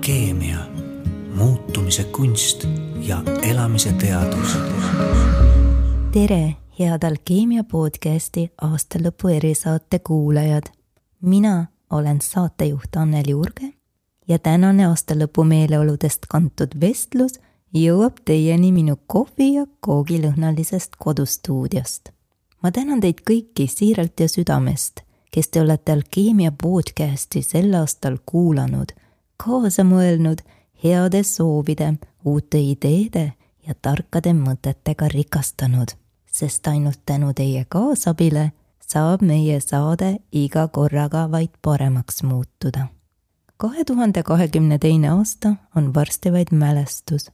alkeemia, muutumise kunst ja elamise teadus. tere, head Alkeemia podcasti aastalõpu erisaate kuulajad. mina olen saatejuht Anneli Urge ja tänane aastalõpu meeleoludest kantud vestlus jõuab teieni minu kohvi ja koogilõhnalisest kodustuudiost. ma tänan teid kõiki siiralt ja südamest, kes te olete Alkeemia podcasti sel aastal kuulanud kaasa mõelnud, heade soovide, uute ideede ja tarkade mõtetega rikastanud, sest ainult tänu teie kaasabile saab meie saade iga korraga vaid paremaks muutuda. kahe tuhande kahekümne teine aasta on varsti vaid mälestus.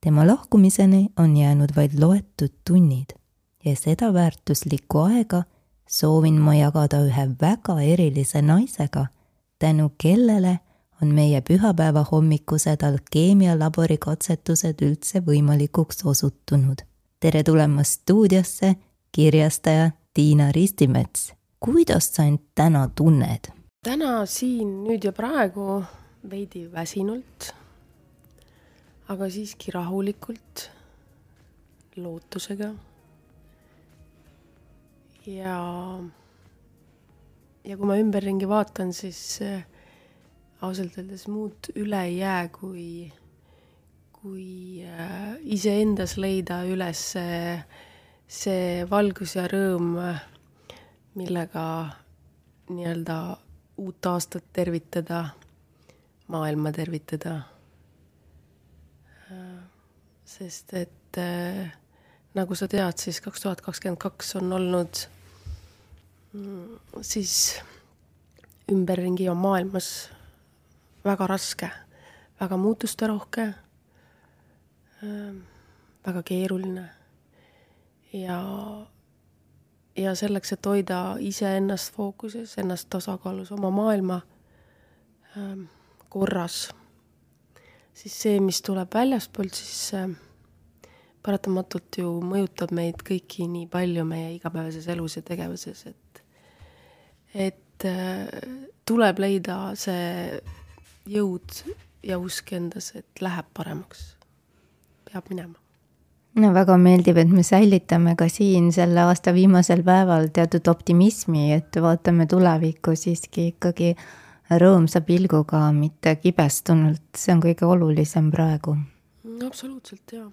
tema lahkumiseni on jäänud vaid loetud tunnid ja seda väärtuslikku aega soovin ma jagada ühe väga erilise naisega, tänu kellele on meie pühapäeva hommikused alkeemialabori katsetused üldse võimalikuks osutunud. tere tulemast stuudiosse, kirjastaja Tiina Ristimets. kuidas sa end täna tunned? täna siin nüüd ja praegu veidi väsinult, aga siiski rahulikult, lootusega. ja, ja kui ma ümberringi vaatan, siis ausalt öeldes muud üle ei jää, kui, kui äh, iseendas leida üles see, see valgus ja rõõm, millega nii-öelda uut aastat tervitada, maailma tervitada. Äh, sest et äh, nagu sa tead, siis kaks tuhat kakskümmend kaks on olnud mm, siis ümberringi on maailmas väga raske, väga muutusterohke, ähm, väga keeruline. Ja, ja selleks, et hoida iseennast fookuses, ennast tasakaalus, oma maailma ähm, korras, siis see, mis tuleb väljaspoolt, siis paratamatult ju mõjutab meid kõiki nii palju meie igapäevases elus ja tegevuses, et, et äh, tuleb leida see jõud ja usk endas, et läheb paremaks, peab minema. no väga meeldib, et me säilitame ka siin selle aasta viimasel päeval teatud optimismi, et vaatame tulevikku siiski ikkagi rõõmsa pilguga, mitte kibestunult, see on kõige olulisem praegu. absoluutselt, jaa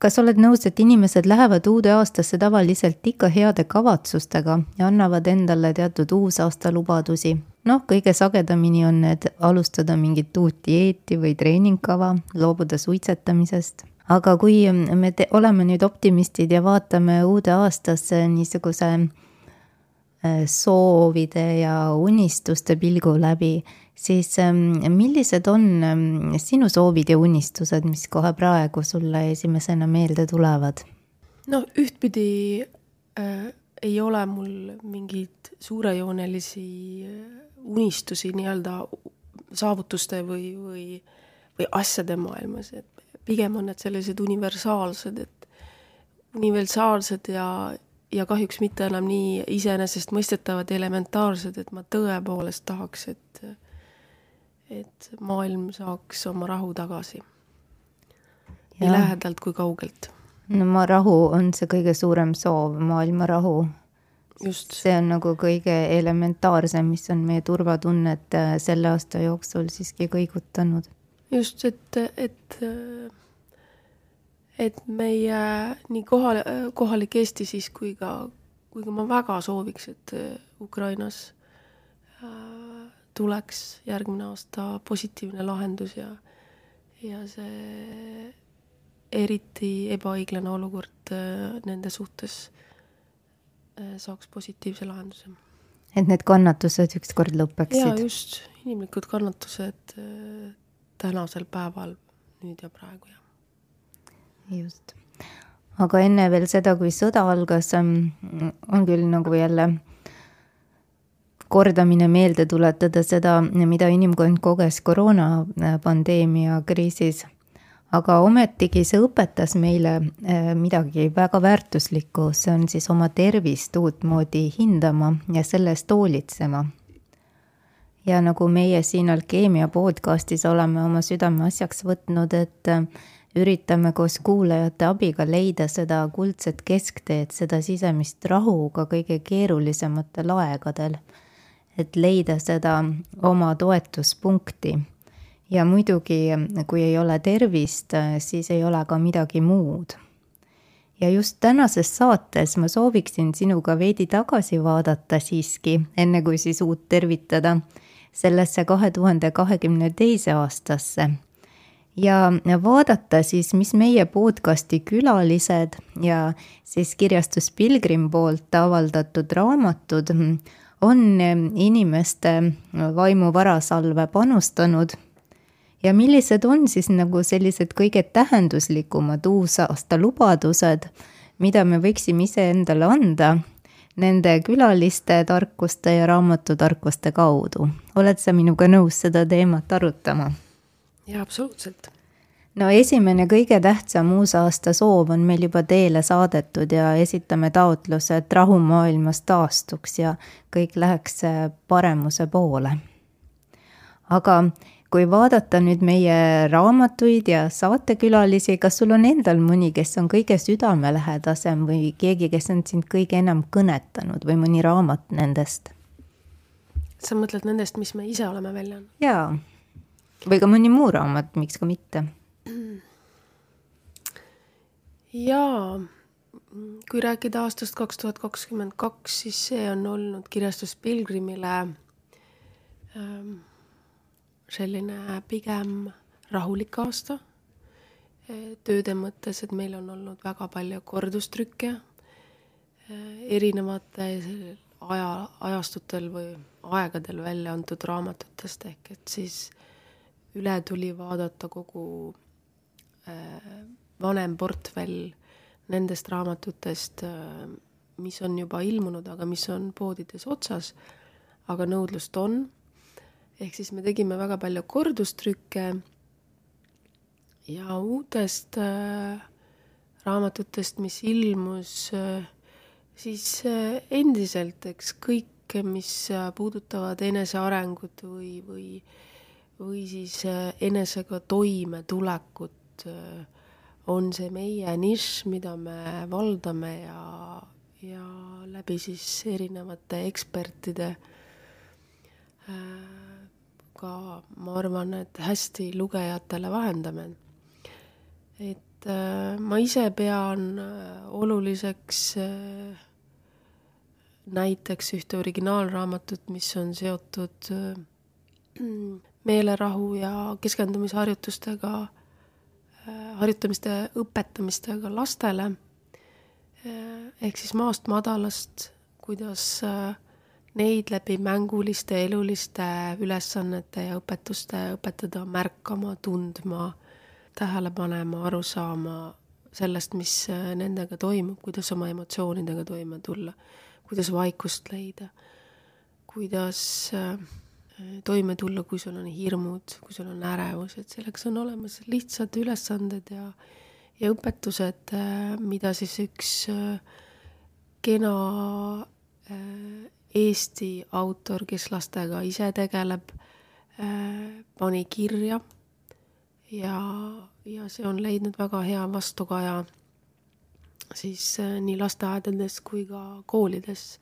kas oled nõus, et inimesed lähevad uude aastasse tavaliselt ikka heade kavatsustega ja annavad endale teatud uusaasta lubadusi? noh, kõige sagedamini on need alustada mingit uut dieeti või treeningkava, loobuda suitsetamisest. aga kui me te, oleme nüüd optimistid ja vaatame uude aastasse niisuguse äh, soovide ja unistuste pilgu läbi, siis ähm, millised on ähm, sinu soovid ja unistused, mis kohe praegu sulle esimesena meelde tulevad? no ühtpidi äh, ei ole mul mingeid suurejoonelisi äh, unistusi nii-öelda saavutuste või, või, või asjade maailmas, et pigem on need sellised universaalsed, et universaalsed ja, ja kahjuks mitte enam nii iseenesestmõistetavad, elementaarsed, et ma tõepoolest tahaks, et, et maailm saaks oma rahu tagasi. nii lähedalt kui kaugelt. no ma rahu on see kõige suurem soov, maailma rahu just. see on nagu kõige elementaarsem, mis on meie turvatunnet äh, selle aasta jooksul siiski kõigutanud. just, et, et, et meie nii kohal, kohalik Eesti siis kui ka, kui ka ma väga sooviks, et Ukrainas äh, tuleks järgmine aasta positiivne lahendus ja, ja see eriti ebaõiglane olukord äh, nende suhtes Äh, saaks positiivse lahenduse. et need kannatused ükskord lõpeksid? jaa, just, inimlikud kannatused äh, tänasel päeval, nüüd ja praegu, jah. just. aga enne veel seda, kui sõda algas, ähm, on küll nagu jälle kordamine meelde tuletada seda, mida inimkond koges koroonapandeemia kriisis aga ometigi see õpetas meile äh, midagi väga väärtuslikku, see on siis oma tervist uutmoodi hindama ja selle eest hoolitsema. ja nagu meie siin Alkeemia podcastis oleme oma südameasjaks võtnud, et äh, üritame koos kuulajate abiga leida seda kuldset keskteed, seda sisemist rahu ka kõige keerulisematel aegadel. Et leida seda oma toetuspunkti. ja muidugi, kui ei ole tervist, siis ei ole ka midagi muud. ja just tänases saates ma sooviksin sinuga veidi tagasi vaadata siiski, enne kui siis uut tervitada, sellesse kahe tuhande kahekümne teise aastasse ja vaadata siis, mis meie podcasti külalised ja siis kirjastus Pilgrim poolt avaldatud raamatud on inimeste vaimu varasalve panustanud. ja millised on siis nagu sellised kõige tähenduslikumad uusaasta lubadused, mida me võiksime iseendale anda nende külaliste tarkuste ja raamatutarkuste kaudu. oled sa minuga nõus seda teemat arutama? jaa, absoluutselt. No esimene kõige tähtsam uusaasta soov on meil juba teele saadetud ja esitame taotluse, et rahu maailmas taastuks ja kõik läheks paremuse poole. aga kui vaadata nüüd meie raamatuid ja saatekülalisi, kas sul on endal mõni, kes on kõige südamelähedasem või keegi, kes on sind kõige enam kõnetanud või mõni raamat nendest? sa mõtled nendest, mis me ise oleme välja andnud? jaa või ka mõni muu raamat, miks ka mitte. Jaa, kui rääkida aastast kaks tuhat kakskümmend kaks, siis see on olnud kirjastus Pilgrimile ähm, selline pigem rahulik aasta. Tööde mõttes, et meil on olnud väga palju kordustrükke äh, erinevate aja, ajastutel või aegadel välja antud raamatutest, ehk et siis üle tuli vaadata kogu äh, vanem portfell nendest raamatutest äh,, mis on juba ilmunud, aga mis on poodides otsas, aga nõudlust on. ehk siis me tegime väga palju kordustrükke ja uutest äh, raamatutest, mis ilmus äh, siis endiselt, eks kõik, mis puudutavad enesearengut või, või või siis enesega toimetulekut on see meie nišš, mida me valdame ja, ja läbi siis erinevate ekspertide äh, ka ma arvan, et hästi lugejatele vahendame. et ma ise pean oluliseks näiteks ühte originaalraamatut, mis on seotud meelerahu ja keskendumisharjutustega, äh, harjutamiste õpetamistega lastele. Äh, ehk siis maast madalast, kuidas äh, neid läbi mänguliste eluliste ülesannete ja õpetuste õpetada märkama, tundma, tähele panema, aru saama sellest, mis nendega toimub, kuidas oma emotsioonidega toime tulla, kuidas vaikust leida, kuidas äh, toime tulla, kui sul on hirmud, kui sul on ärevus, et selleks on olemas lihtsad ülesanded ja, ja õpetused, mida siis üks kena Eesti autor, kes lastega ise tegeleb, pani kirja. Ja, ja see on leidnud väga hea vastukaja siis nii lasteaedades kui ka koolides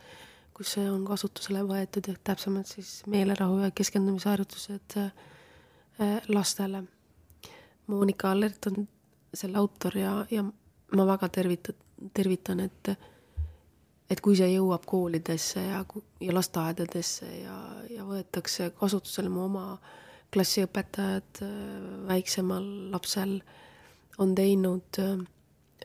kus see on kasutusele võetud, ehk täpsemalt siis meelerahu ja keskendumisharjutused äh, lastele. Monika Allert on selle autor ja, ja ma väga tervitan, tervitan, et et kui see jõuab koolidesse ja, ja lasteaedadesse ja, ja võetakse kasutusele mu oma klassiõpetajad äh, väiksemal lapsel on teinud äh,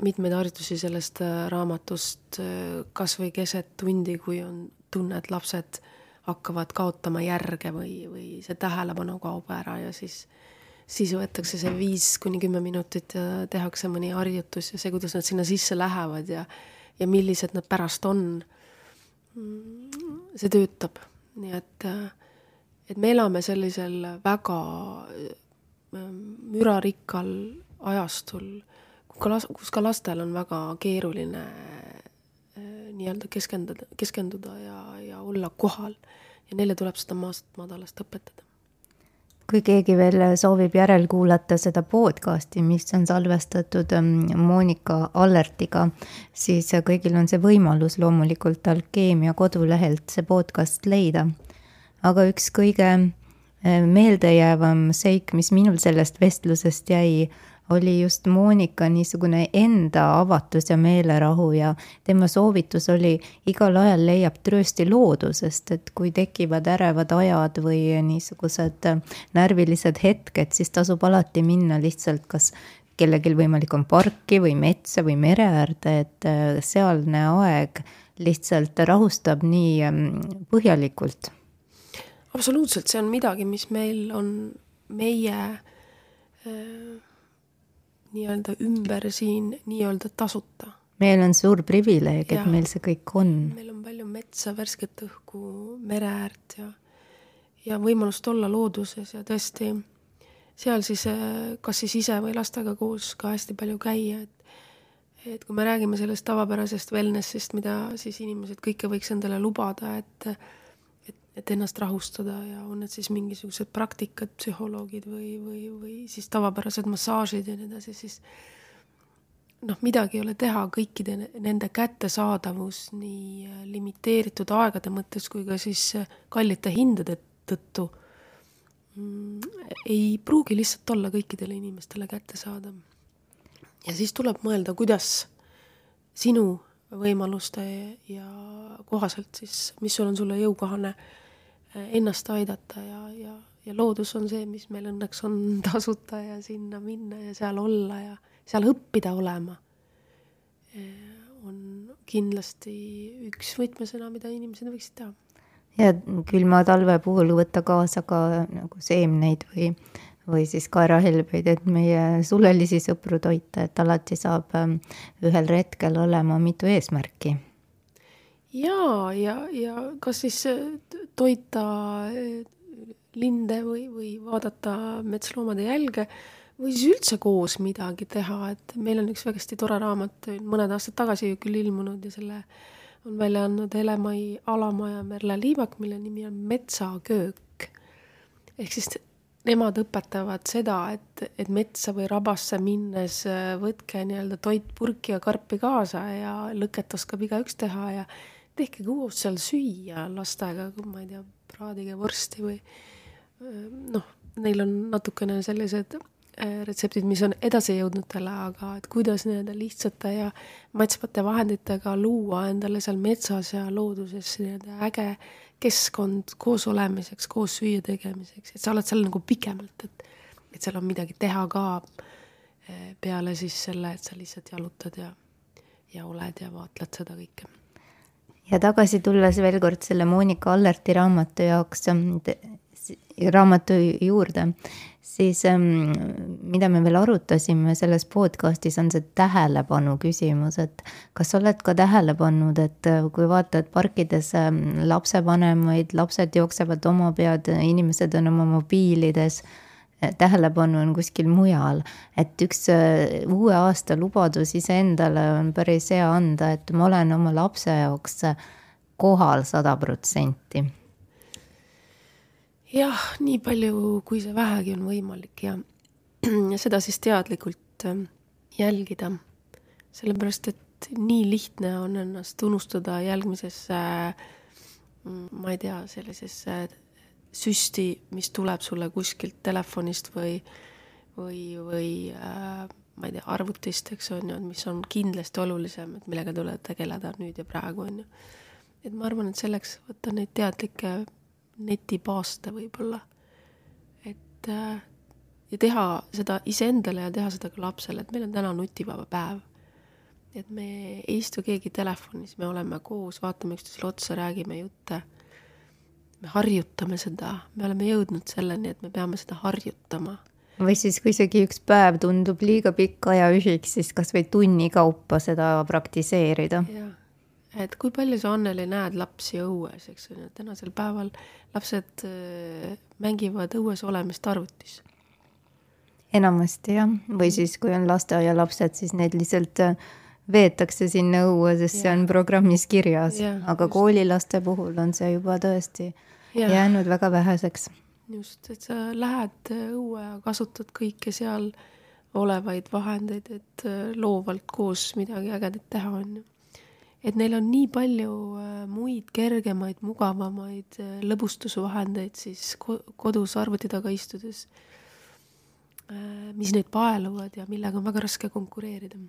mitmeid harjutusi sellest äh, raamatust äh, kas või keset tundi, kui on tunne, et lapsed hakkavad kaotama järge või, või see tähelepanu kaob ära ja siis, siis võetakse see viis kuni kümme minutit ja tehakse mõni harjutus ja see, kuidas nad sinna sisse lähevad ja, ja millised nad pärast on. see töötab, nii et, äh, et me elame sellisel väga mürarikkal ajastul ka las-, kus ka lastel on väga keeruline äh, nii-öelda keskenduda, keskenduda ja, ja olla kohal. ja neile tuleb seda maast madalast õpetada. kui keegi veel soovib järelkuulata seda podcast'i, mis on salvestatud ähm, Monika Allertiga, siis kõigil on see võimalus loomulikult Alkeemia kodulehelt see podcast leida. aga üks kõige äh, meeldejäävam seik, mis minul sellest vestlusest jäi, oli just Monika niisugune enda avatus ja meelerahu ja tema soovitus oli, igal ajal leiab tröösti loodusest, et kui tekivad ärevad ajad või niisugused närvilised hetked, siis tasub alati minna lihtsalt kas kellelgi võimalik on parki või metsa või mere äärde, et äh, sealne aeg lihtsalt rahustab nii ähm, põhjalikult. absoluutselt, see on midagi, mis meil on meie äh nii-öelda ümber siin nii-öelda tasuta. meil on suur privileeg, et meil see kõik on. meil on palju metsa, värsket õhku, mere äärt ja, ja võimalust olla looduses ja tõesti seal siis kas siis ise või lastega koos ka hästi palju käia, et et kui me räägime sellest tavapärasest wellness'ist, mida siis inimesed kõike võiks endale lubada, et et ennast rahustada ja on need siis mingisugused praktikad, psühholoogid või, või, või siis tavapärased massaažid ja nii edasi, siis noh, midagi ei ole teha, kõikide nende kättesaadavus nii äh, limiteeritud aegade mõttes kui ka siis äh, kallite hindade tõttu mm, ei pruugi lihtsalt olla kõikidele inimestele kättesaadav. ja siis tuleb mõelda, kuidas sinu võimaluste ja kohaselt siis, mis sul on sulle jõukohane ennast aidata ja, ja, ja loodus on see, mis meil õnneks on tasuta ja sinna minna ja seal olla ja seal õppida olema. on kindlasti üks võtmesõna, mida inimesed võiksid teha. ja külma talve puhul võtta kaasa ka nagu seemneid või, või siis kaerahelbeid, et meie sulelisi sõpru toita, et alati saab ähm, ühel retkel olema mitu eesmärki jaa, ja, ja kas siis äh, toita äh, linde või, või vaadata metsloomade jälge või siis üldse koos midagi teha, et meil on üks väga hästi tore raamat mõned aastad tagasi küll ilmunud ja selle on välja andnud Hele-Mai Alamaa ja Merle Liivak, mille nimi on Metsaköök. ehk siis nemad õpetavad seda, et, et metsa või rabasse minnes äh, võtke nii-öelda toit purki ja karpi kaasa ja lõket oskab igaüks teha ja tehke koos seal süüa lastega, ma ei tea, praadige vorsti või noh, neil on natukene sellised retseptid, mis on edasi jõudnutele, aga et kuidas nii-öelda lihtsate ja maitsvate vahenditega luua endale seal metsas ja looduses nii-öelda äge keskkond koos olemiseks, koos süüa tegemiseks, et sa oled seal nagu pikemalt, et, et seal on midagi teha ka peale siis selle, et sa lihtsalt jalutad ja, ja oled ja vaatled seda kõike ja tagasi tulles veel kord selle Monika Allerti raamatu jaoks, ähm, raamatu juurde, siis ähm, mida me veel arutasime selles podcast'is, on see tähelepanu küsimus, et kas sa oled ka tähele pannud, et äh, kui vaatad parkides ähm, lapsevanemaid, lapsed jooksevad oma pead, inimesed on oma mobiilides tähelepanu on kuskil mujal. et üks äh, uue aasta lubadus iseendale on päris hea anda, et ma olen oma lapse jaoks kohal sada protsenti. jah, nii palju, kui see vähegi on võimalik ja, ja seda siis teadlikult jälgida. sellepärast, et nii lihtne on ennast unustada järgmisesse, mm, ma ei tea, sellisesse süsti, mis tuleb sulle kuskilt telefonist või, või, või äh, ma ei tea, arvutist, eks on ju, mis on kindlasti olulisem, et millega tuleb tegeleda nüüd ja praegu, on ju. et ma arvan, et selleks võtta neid teadlikke netipaaste võib-olla, et äh, ja teha seda iseendale ja teha seda ka lapsele, et meil on täna nutivaba päev. et me ei istu keegi telefonis, me oleme koos, vaatame üksteisele otsa, räägime jutte me harjutame seda, me oleme jõudnud selleni, et me peame seda harjutama. või siis, kui isegi üks päev tundub liiga pikk ajaühik, siis kasvõi tunni kaupa seda praktiseerida. jah, et kui palju sa, Anneli, näed lapsi õues, eks ole, tänasel päeval lapsed äh, mängivad õues olemist arvutis. enamasti jah, või siis, kui on lasteaialapsed, siis need lihtsalt äh, veetakse sinna õue, sest ja. see on programmis kirjas, aga just. koolilaste puhul on see juba tõesti Jah. jäänud väga väheseks just, et sa lähed õue ja kasutad kõike seal olevaid vahendeid, et äh, loovalt koos midagi ägedat teha, on et neil on nii palju äh, muid kergemaid, mugavamaid äh, lõbustusvahendeid siis ko kodus arvuti taga istudes, mis neid paeluvad ja millega on väga raske konkureerida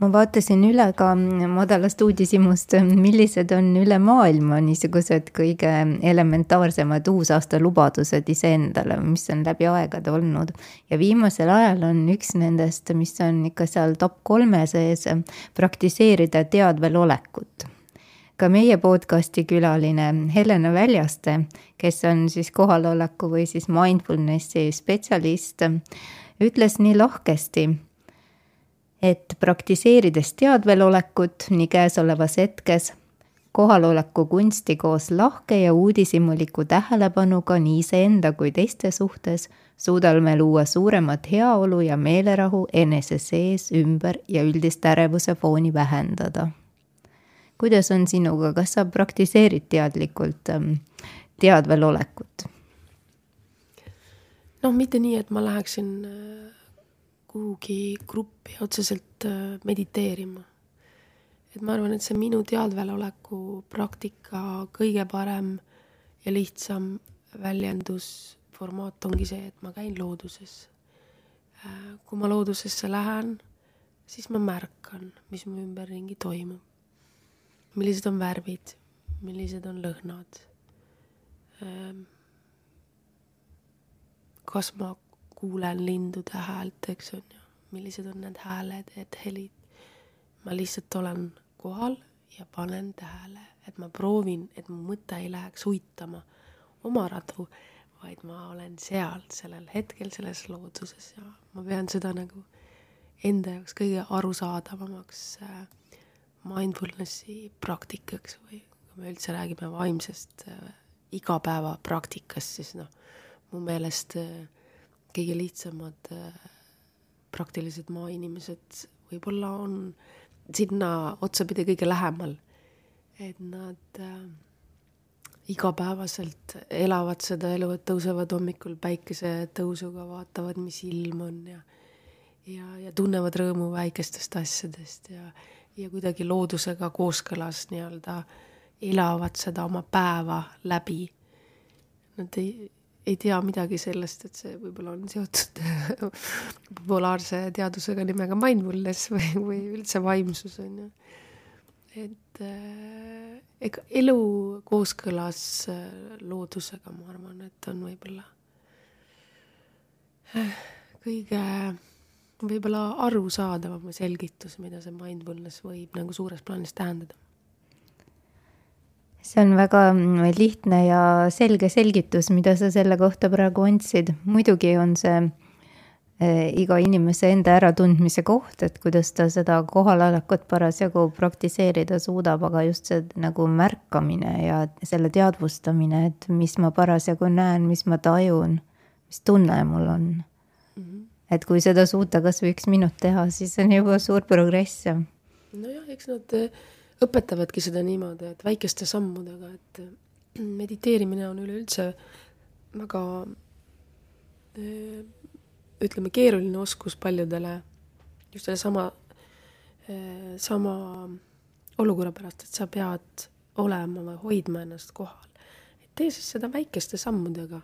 ma vaatasin üle ka madalast uudishimust, millised on üle maailma niisugused kõige elementaarsemad uusaastalubadused iseendale, mis on läbi aegade olnud. ja viimasel ajal on üks nendest, mis on ikka seal top kolme sees, praktiseerida teadvel olekut ka meie podcasti külaline Helena Väljaste, kes on siis kohaloleku või siis mindfulnessi spetsialist, ütles nii lahkesti et praktiseerides teadvelolekut nii käesolevas hetkes, kohaloleku kunsti koos lahke ja uudishimuliku tähelepanuga nii iseenda kui teiste suhtes, suudame luua suuremat heaolu ja meelerahu enese sees, ümber ja üldist ärevuse fooni vähendada. kuidas on sinuga, kas sa praktiseerid teadlikult ähm, teadvelolekut? noh, mitte nii, et ma läheksin äh, kuhugi gruppi otseselt äh, mediteerima. et ma arvan, et see minu teadveloleku praktika kõige parem ja lihtsam väljendusformaat ongi see, et ma käin looduses. Äh, kui ma loodusesse lähen, siis ma märkan, mis mu ümberringi toimub. millised on värvid, millised on lõhnad. Ähm, kas ma kuulen lindude häält, eks on ju, millised on need hääled, et helid. ma lihtsalt olen kohal ja panen tähele, et ma proovin, et mu mõte ei läheks uitama oma radu, vaid ma olen seal sellel hetkel selles looduses ja ma pean seda nagu enda jaoks kõige arusaadavamaks äh, mindfulnessi praktikaks või kui me üldse räägime vaimsest äh, igapäevapraktikast, siis noh, mu meelest äh, kõige lihtsamad äh, praktilised maainimesed võib-olla on sinna otsapidi kõige lähemal. et nad äh, igapäevaselt elavad seda elu, et tõusevad hommikul päikesetõusuga, vaatavad, mis ilm on ja ja, ja tunnevad rõõmu väikestest asjadest ja, ja kuidagi loodusega kooskõlas nii-öelda elavad seda oma päeva läbi. Nad ei, ei tea midagi sellest, et see võib-olla on seotud populaarse teadusega nimega mindfulness või, või üldse vaimsus on ju. et äh, ega elu kooskõlas äh, loodusega, ma arvan, et on võib-olla äh, kõige võib-olla arusaadavam selgitus, mida see mindfulness võib nagu suures plaanis tähendada see on väga mm, lihtne ja selge selgitus, mida sa selle kohta praegu andsid. muidugi on see eh, iga inimese enda äratundmise koht, et kuidas ta seda kohalolekut parasjagu praktiseerida suudab, aga just see nagu märkamine ja selle teadvustamine, et mis ma parasjagu näen, mis ma tajun, mis tunne mul on mm. -hmm. et kui seda suuta kasvõi üks minut teha, siis on juba suur progress. nojah, eks nad äh õpetavadki seda niimoodi, et väikeste sammudega, et mediteerimine on üleüldse väga ütleme, keeruline oskus paljudele just sellesama, sama olukorra pärast, et sa pead olema või hoidma ennast kohal. et tee siis seda väikeste sammudega,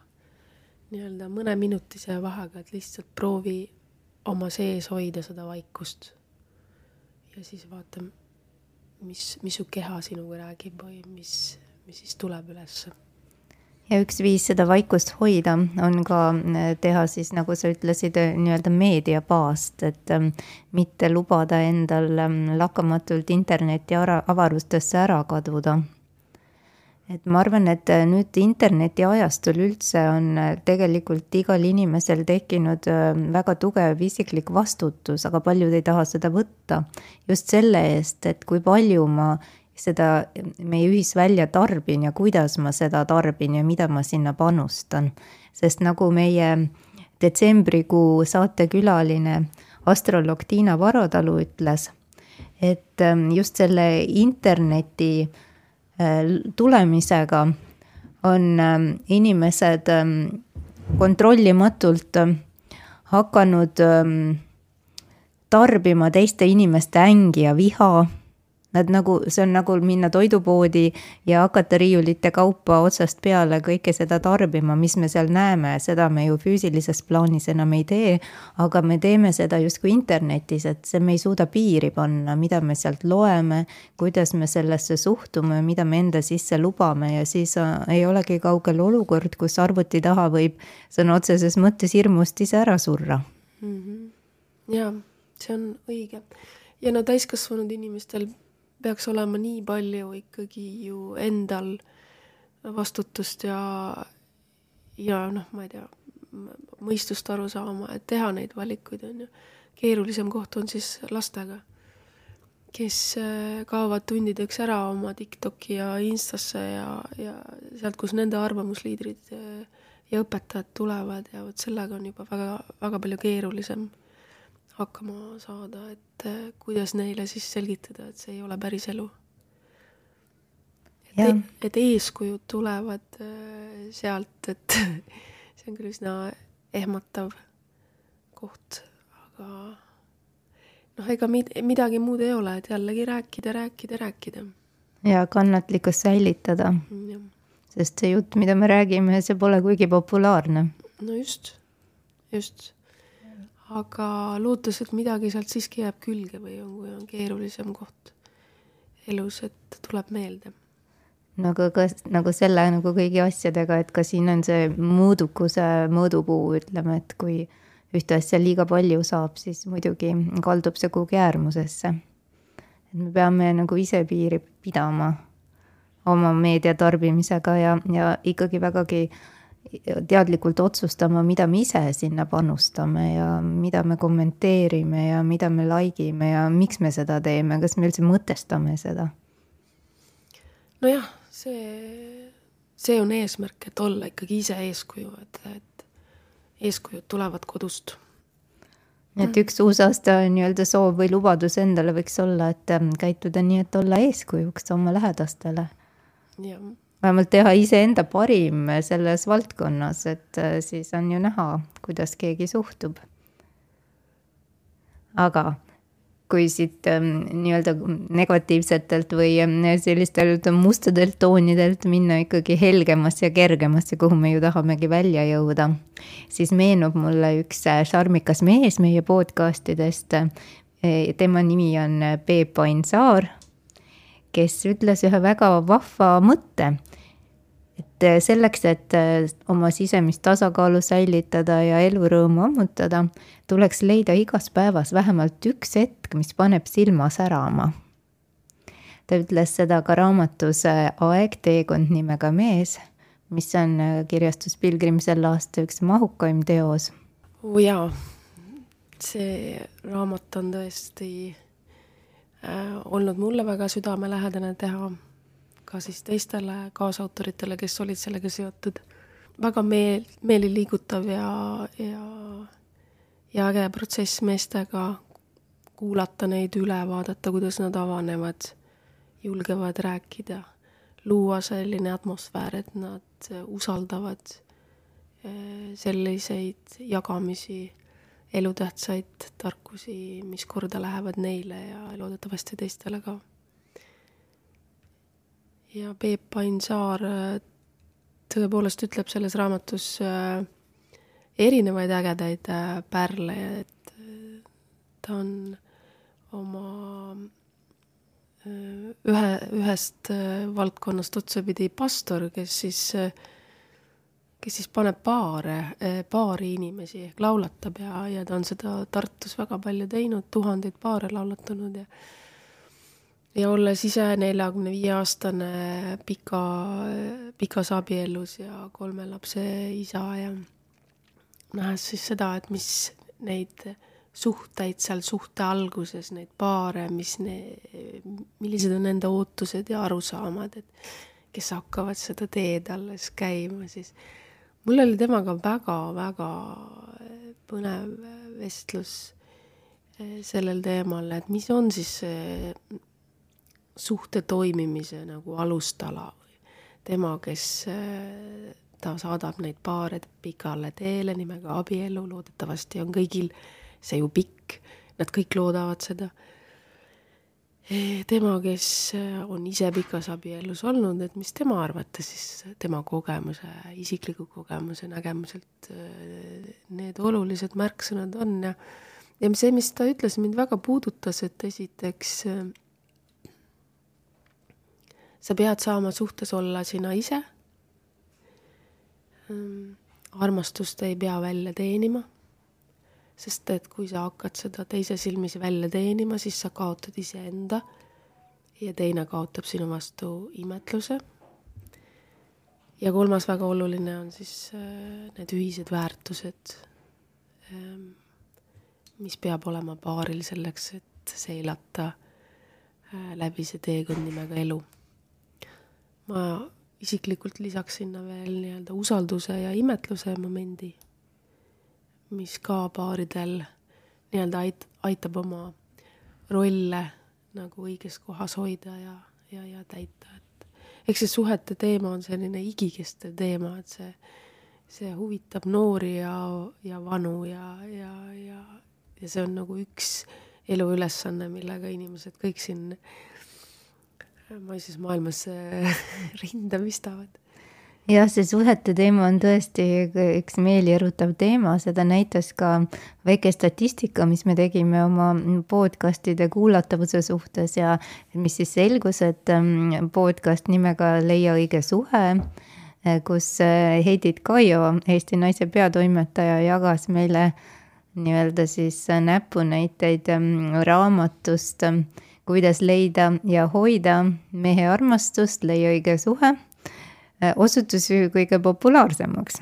nii-öelda mõneminutise vahega, et lihtsalt proovi oma sees hoida seda vaikust. ja siis vaata mis, mis su keha sinuga räägib või mis, mis siis tuleb ülesse? Ja üks viis seda vaikust hoida on ka äh, teha siis, nagu sa ütlesid, äh, nii-öelda meediabaast, et ähm, mitte lubada endal ähm, lakkamatult interneti avarustesse ära kaduda et ma arvan, et äh, nüüd internetiajastul üldse on äh, tegelikult igal inimesel tekkinud äh, väga tugev isiklik vastutus, aga paljud ei taha seda võtta. just selle eest, et kui palju ma seda meie ühisvälja tarbin ja kuidas ma seda tarbin ja mida ma sinna panustan. sest nagu meie detsembrikuu saatekülaline astroloog Tiina Varotalu ütles, et ähm, just selle interneti tulemisega on ähm, inimesed ähm, kontrollimatult ähm, hakanud tarbima teiste inimeste ängi ja viha Nad nagu, see on nagu minna toidupoodi ja hakata riiulite kaupa otsast peale kõike seda tarbima, mis me seal näeme, seda me ju füüsilises plaanis enam ei tee. aga me teeme seda justkui internetis, et see, me ei suuda piiri panna, mida me sealt loeme, kuidas me sellesse suhtume, mida me enda sisse lubame ja siis äh, ei olegi kaugel olukord, kus arvuti taha võib sõna otseses mõttes hirmust ise ära surra mm. -hmm. ja see on õige ja no täiskasvanud inimestel peaks olema nii palju ikkagi ju endal vastutust ja, ja noh, ma ei tea, mõistust aru saama, et teha neid valikuid, on ju. keerulisem koht on siis lastega, kes äh, kaovad tundideks ära oma TikToki ja Instasse ja, ja sealt, kus nende arvamusliidrid äh, ja õpetajad tulevad ja vot sellega on juba väga, väga palju keerulisem hakkama saada, et äh, kuidas neile siis selgitada, et see ei ole päris elu. et, e-, et eeskujud tulevad äh, sealt, et see on küll üsna ehmatav koht, aga noh, ega mid-, midagi muud ei ole, et jällegi rääkida, rääkida, rääkida. ja kannatlikkust säilitada. sest see jutt, mida me räägime, see pole kuigi populaarne. no just, just aga lootes, et midagi sealt siiski jääb külge või on, kui on keerulisem koht elus, et tuleb meelde. no aga kas nagu selle nagu kõigi asjadega, et ka siin on see mõõdukuse mõõdupuu, ütleme, et kui ühte asja liiga palju saab, siis muidugi kaldub see kuhugi äärmusesse. et me peame nagu ise piiri pidama oma meedia tarbimisega ja, ja ikkagi vägagi äh, teadlikult otsustama, mida me ise sinna panustame ja mida me kommenteerime ja mida me like ime ja miks me seda teeme, kas me üldse mõtestame seda? nojah, see, see on eesmärk, et olla ikkagi ise eeskuju, et, et eeskujud tulevad kodust. et üks uusaasta nii-öelda soov või lubadus endale võiks olla, et ähm, käituda nii, et olla eeskujuks oma lähedastele. jah vähemalt teha iseenda parim selles valdkonnas, et äh, siis on ju näha, kuidas keegi suhtub. aga kui siit ähm, nii-öelda negatiivsetelt või ähm, sellistelt mustadelt toonidelt minna ikkagi helgemasse ja kergemasse, kuhu me ju tahamegi välja jõuda, siis meenub mulle üks äh, šarmikas mees meie podcast idest. Äh, tema nimi on Peep Ain Saar kes ütles ühe väga vahva mõtte. Et äh, selleks, et äh, oma sisemist tasakaalu säilitada ja elurõõmu ammutada, tuleks leida igas päevas vähemalt üks hetk, mis paneb silma särama. ta ütles seda ka raamatus äh, Aeg, teekond nimega mees, mis on kirjastus Pilgrim selle aasta üks mahukaim teos. oo jaa, see raamat on tõesti Äh, olnud mulle väga südamelähedane teha, ka siis teistele kaasautoritele, kes olid sellega seotud. väga meel, meeliliigutav ja, ja, ja äge protsess meestega, kuulata neid üle, vaadata, kuidas nad avanevad, julgevad rääkida, luua selline atmosfäär, et nad usaldavad äh, selliseid jagamisi elutähtsaid tarkusi, mis korda lähevad neile ja loodetavasti teistele ka. Ja Peep Ain Saar äh, tõepoolest ütleb selles raamatus äh, erinevaid ägedaid äh, pärle, et ta on oma ühe, ühest valdkonnast otsapidi pastor, kes siis kes siis paneb paare, paari inimesi ehk laulatab ja, ja ta on seda Tartus väga palju teinud, tuhandeid paare laulatanud ja ja olles ise neljakümne viie aastane pika, pikas abielus ja kolme lapse isa ja nähes siis seda, et mis neid suhteid seal suhte alguses, neid paare, mis ne-, millised on nende ootused ja arusaamad, et kes hakkavad seda teed alles käima, siis mul oli temaga väga-väga põnev vestlus eh, sellel teemal, et mis on siis see suhte toimimise nagu alustala või tema, kes äh, ta saadab neid paare pikale teele nimega abielu, loodetavasti on kõigil see ju pikk, nad kõik loodavad seda. tema, kes äh, on ise pikas abielus olnud, et mis tema arvates siis tema kogemuse, isikliku kogemuse nägemuselt äh, need olulised märksõnad on ja ja see, mis ta ütles, mind väga puudutas, et esiteks sa pead saama suhtes olla sina ise. Ehm, armastust ei pea välja teenima. sest et kui sa hakkad seda teise silmis välja teenima, siis sa kaotad iseenda ja teine kaotab sinu vastu imetluse. ja kolmas väga oluline on siis äh, need ühised väärtused, ehm, mis peab olema paaril selleks, et seilata äh, läbi see teekond nimega elu ma isiklikult lisaks sinna veel nii-öelda usalduse ja imetluse momendi, mis ka paaridel nii-öelda ait-, aitab oma rolle nagu õiges kohas hoida ja, ja, ja täita, et eks see suhete teema on selline igikestev teema, et see, see huvitab noori ja, ja vanu ja, ja, ja, ja see on nagu üks eluülesanne, millega inimesed kõik siin maises maailmas rinda pistavad. jah, see suhete teema on tõesti üks meelierutav teema, seda näitas ka väike statistika, mis me tegime oma podcast'ide kuulatavuse suhtes ja mis siis selgus, et ähm, podcast nimega Leia õige suhe, äh, kus äh, Heidit Kaio, Eesti Naise peatoimetaja, jagas meile nii-öelda siis näpunäiteid ähm, raamatust kuidas leida ja hoida mehe armastust, leia õige suhe, äh, osutus ju kõige populaarsemaks.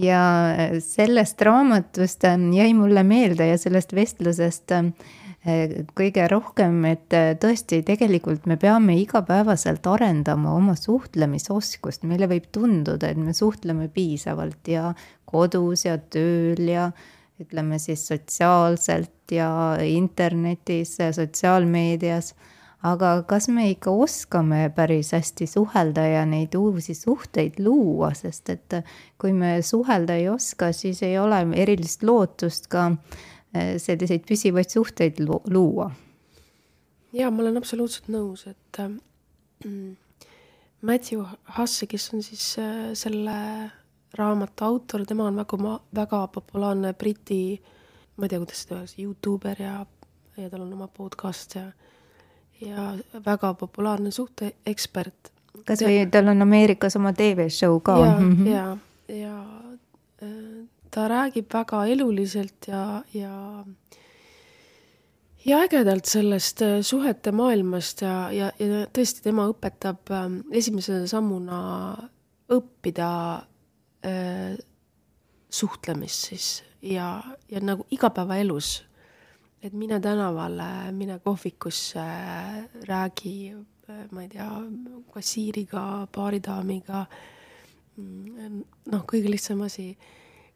ja äh, sellest raamatust äh, jäi mulle meelde ja sellest vestlusest kõige rohkem, et tõesti, tegelikult me peame igapäevaselt arendama oma suhtlemisoskust, meile võib tunduda, et me suhtleme piisavalt ja kodus ja tööl ja ütleme siis sotsiaalselt ja internetis, sotsiaalmeedias. aga kas me ikka oskame päris hästi suhelda ja neid uusi suhteid luua, sest et kui me suhelda ei oska, siis ei ole erilist lootust ka eh, selliseid püsivaid suhteid luua. ja ma olen absoluutselt nõus, et äh, Matthew Hussey, kes on siis äh, selle raamatu autor, tema on väga, väga populaarne Briti, ma ei tea, kuidas seda öeldakse, Youtuber ja, ja tal on oma podcast ja, ja väga populaarne suhteekspert. kas või tal on Ameerikas oma tv-show ka? ja mm, -hmm. ja, ja äh, ta räägib väga eluliselt ja, ja ja ägedalt sellest äh, suhete maailmast ja, ja, ja tõesti, tema õpetab ähm, esimese sammuna õppida suhtlemist siis ja, ja nagu igapäevaelus. et mine tänavale, mine kohvikusse, räägi, ma ei tea, kassiiriga, baaridaamiga. noh, kõige lihtsam asi,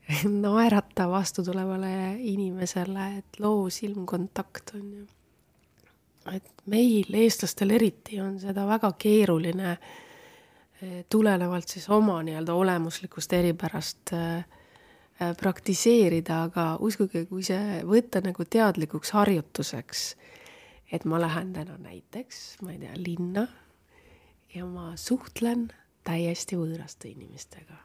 naerata vastutulevale inimesele, et loo silmkontakt on ju. et meil, eestlastel eriti, on seda väga keeruline äh, tulenevalt siis oma nii-öelda olemuslikust eripärast äh, äh, praktiseerida, aga uskuge, kui see võtta nagu teadlikuks harjutuseks, et ma lähen täna näiteks, ma ei tea, linna ja ma suhtlen täiesti võõraste inimestega.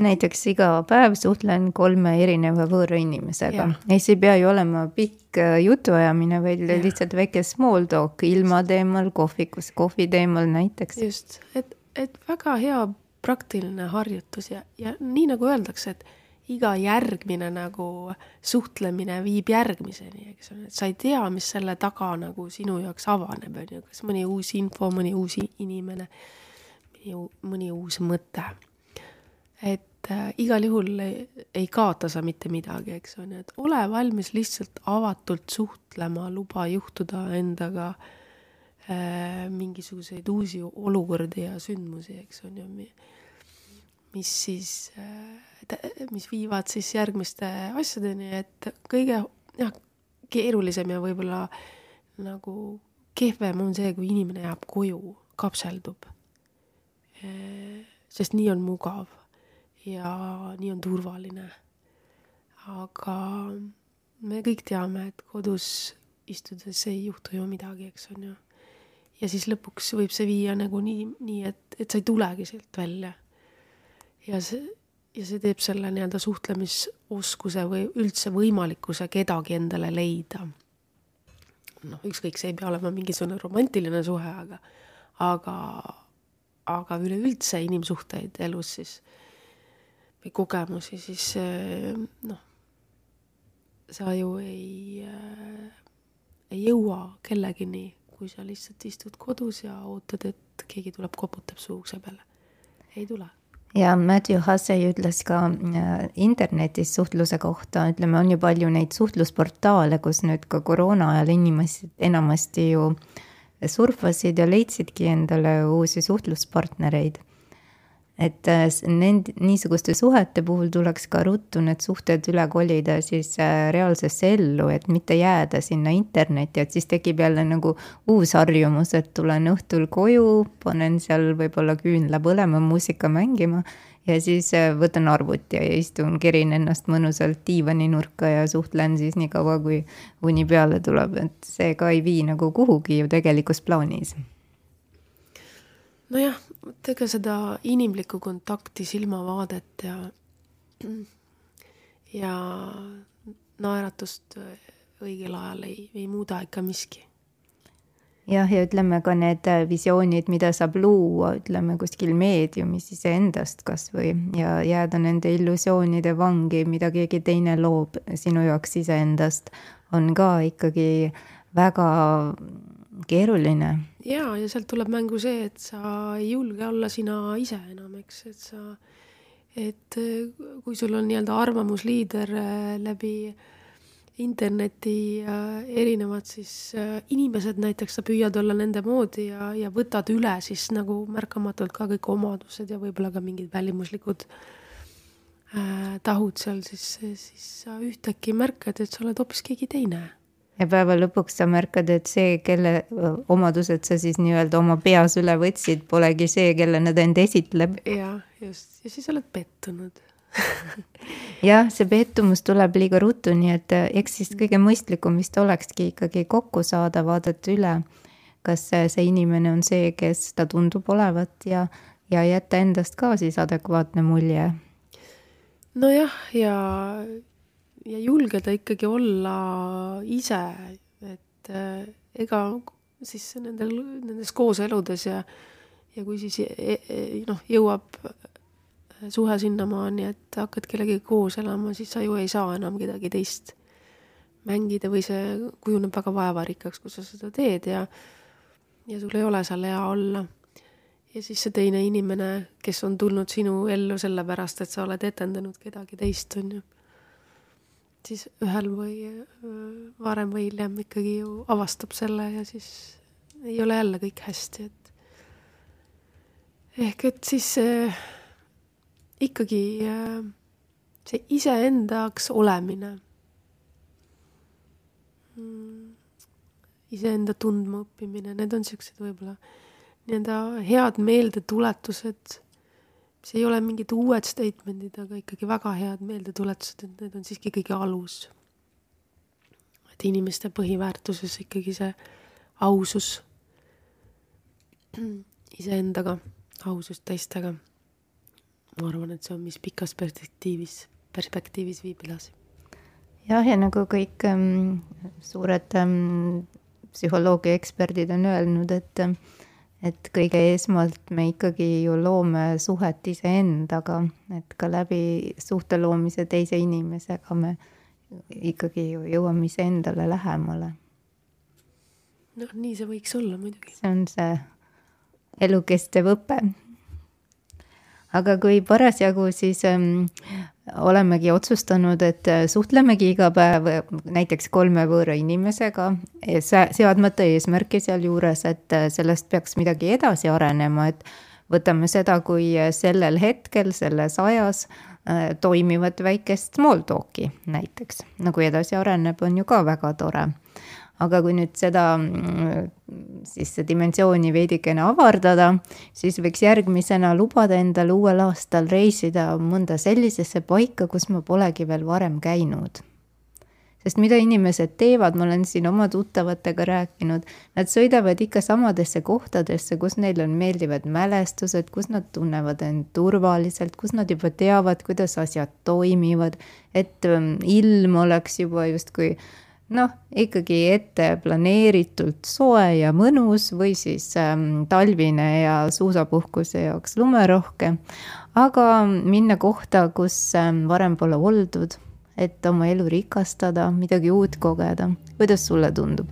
näiteks iga päev suhtlen kolme erineva võõra inimesega. ei, see ei pea ju olema pikk äh, jutuajamine, vaid ja. lihtsalt väike small talk ilma teemal, kohvikus kohvi teemal näiteks. just, et et väga hea praktiline harjutus ja, ja nii nagu öeldakse, et iga järgmine nagu suhtlemine viib järgmiseni, eks ole, et sa ei tea, mis selle taga nagu sinu jaoks avaneb, on ju, kas mõni uus info, mõni uus inimene, mõni uus mõte. et äh, igal juhul ei, ei kaota sa mitte midagi, eks on ju, et ole valmis lihtsalt avatult suhtlema, luba juhtuda endaga äh, mingisuguseid uusi olukordi ja sündmusi, eks on ju, mis siis, äh, mis viivad siis järgmiste asjadeni, et kõige jah, keerulisem ja võib-olla nagu kehvem on see, kui inimene jääb koju, kapseldub. sest nii on mugav ja nii on turvaline. aga me kõik teame, et kodus istudes ei juhtu ju midagi, eks on ju. Ja siis lõpuks võib see viia nagu nii, nii et, et sa ei tulegi sealt välja. ja see, ja see teeb selle nii-öelda suhtlemisoskuse või üldse võimalikkuse kedagi endale leida. noh, ükskõik, see ei pea olema mingisugune romantiline suhe, aga, aga, aga üleüldse inimsuhteid elus siis või kogemusi, siis noh, sa ju ei äh, ei jõua kellegini, kui sa lihtsalt istud kodus ja ootad, et keegi tuleb, koputab su ukse peale. ei tule. ja Matthew Hussey ütles ka äh, internetis suhtluse kohta, ütleme, on ju palju neid suhtlusportaale, kus nüüd ka koroona ajal inimesed enamasti ju surfasid ja leidsidki endale uusi suhtluspartnereid et äh, nend-, niisuguste suhete puhul tuleks ka ruttu need suhted üle kolida siis äh, reaalsesse ellu, et mitte jääda sinna internetti, et siis tekib jälle nagu uus harjumus, et tulen õhtul koju, panen seal võib-olla küünla põlema, muusika mängima ja siis äh, võtan arvuti ja istun, kerin ennast mõnusalt diivaninurka ja suhtlen siis nii kaua, kui uni peale tuleb, et see ka ei vii nagu kuhugi ju tegelikus plaanis. Nojah, vot ega seda inimlikku kontakti, silmavaadet ja, ja naeratust õigel ajal ei, ei muuda ikka miski. jah, ja ütleme ka need visioonid, mida saab luua, ütleme kuskil meediumis iseendast kasvõi ja jääda nende illusioonide vangi, mida keegi teine loob sinu jaoks iseendast, on ka ikkagi väga keeruline. Ja, ja sealt tuleb mängu see, et sa ei julge olla sina ise enam, eks, et sa, et äh, kui sul on nii-öelda arvamusliider äh, läbi interneti ja erinevad siis äh, inimesed näiteks, sa püüad olla nende moodi ja, ja võtad üle siis nagu märkamatult ka kõik omadused ja võib-olla ka mingid välimuslikud äh, tahud seal, siis, siis sa ühtäkki märkad, et sa oled hoopis keegi teine ja päeva lõpuks sa märkad, et see, kelle omadused sa siis nii-öelda oma peas üle võtsid, polegi see, kelle nad end esitleb. jah, just, ja siis oled pettunud jah, see pettumus tuleb liiga ruttu, nii et eks siis kõige mõistlikum vist olekski ikkagi kokku saada, vaadata üle, kas see inimene on see, kes ta tundub olevat ja, ja jätta endast ka siis adekvaatne mulje. nojah, ja ja julgeda ikkagi olla ise, et äh, ega siis nendel, nendes kooseludes ja, ja kui siis e, e, noh, jõuab suhe sinnamaani, et hakkad kellegagi koos elama, siis sa ju ei saa enam kedagi teist mängida või see kujuneb väga vaevarikkaks, kui sa seda teed ja ja sul ei ole seal hea olla. ja siis see teine inimene, kes on tulnud sinu ellu sellepärast, et sa oled etendanud kedagi teist, on ju siis ühel või varem või hiljem ikkagi ju avastab selle ja siis ei ole jälle kõik hästi, et ehk et siis äh, ikkagi äh, see iseendaks olemine. Mm,, iseenda tundma õppimine, need on siuksed võib-olla nii-öelda head meeldetuletused mis ei ole mingid uued statement'id, aga ikkagi väga head meeldetuletused, et need on siiski kõige alus. et inimeste põhiväärtuses ikkagi see ausus iseendaga, ausus teistega. ma arvan, et see on, mis pikas perspektiivis, perspektiivis viib edasi. jah, ja nagu kõik ähm, suured ähm, psühholoogia eksperdid on öelnud, et ähm, et kõige esmalt me ikkagi ju loome suhet iseendaga, et ka läbi suhte loomise teise inimesega me ikkagi ju jõuame iseendale lähemale. noh, nii see võiks olla muidugi. see on see elukestev õpe aga kui parasjagu siis ähm, olemegi otsustanud, et äh, suhtlemegi iga päev äh, näiteks kolme võõra inimesega, seadmata eesmärki sealjuures, et äh, sellest peaks midagi edasi arenema, et võtame seda kui sellel hetkel, selles ajas toimivat väikest small talk'i näiteks, nagu edasi areneb, on ju ka väga tore aga kui nüüd seda mm, siis dimensiooni veidikene avardada, siis võiks järgmisena lubada endale uuel aastal reisida mõnda sellisesse paika, kus ma polegi veel varem käinud. Sest mida inimesed teevad, ma olen siin oma tuttavatega rääkinud, nad sõidavad ikka samadesse kohtadesse, kus neil on meeldivad mälestused, kus nad tunnevad end turvaliselt, kus nad juba teavad, kuidas asjad toimivad, et ähm, ilm oleks juba justkui noh, ikkagi ette planeeritult soe ja mõnus või siis ähm, talvine ja suusapuhkuse jaoks lumerohke. aga minna kohta, kus ähm, varem pole oldud et oma elu rikastada, midagi uut kogeda. kuidas sulle tundub?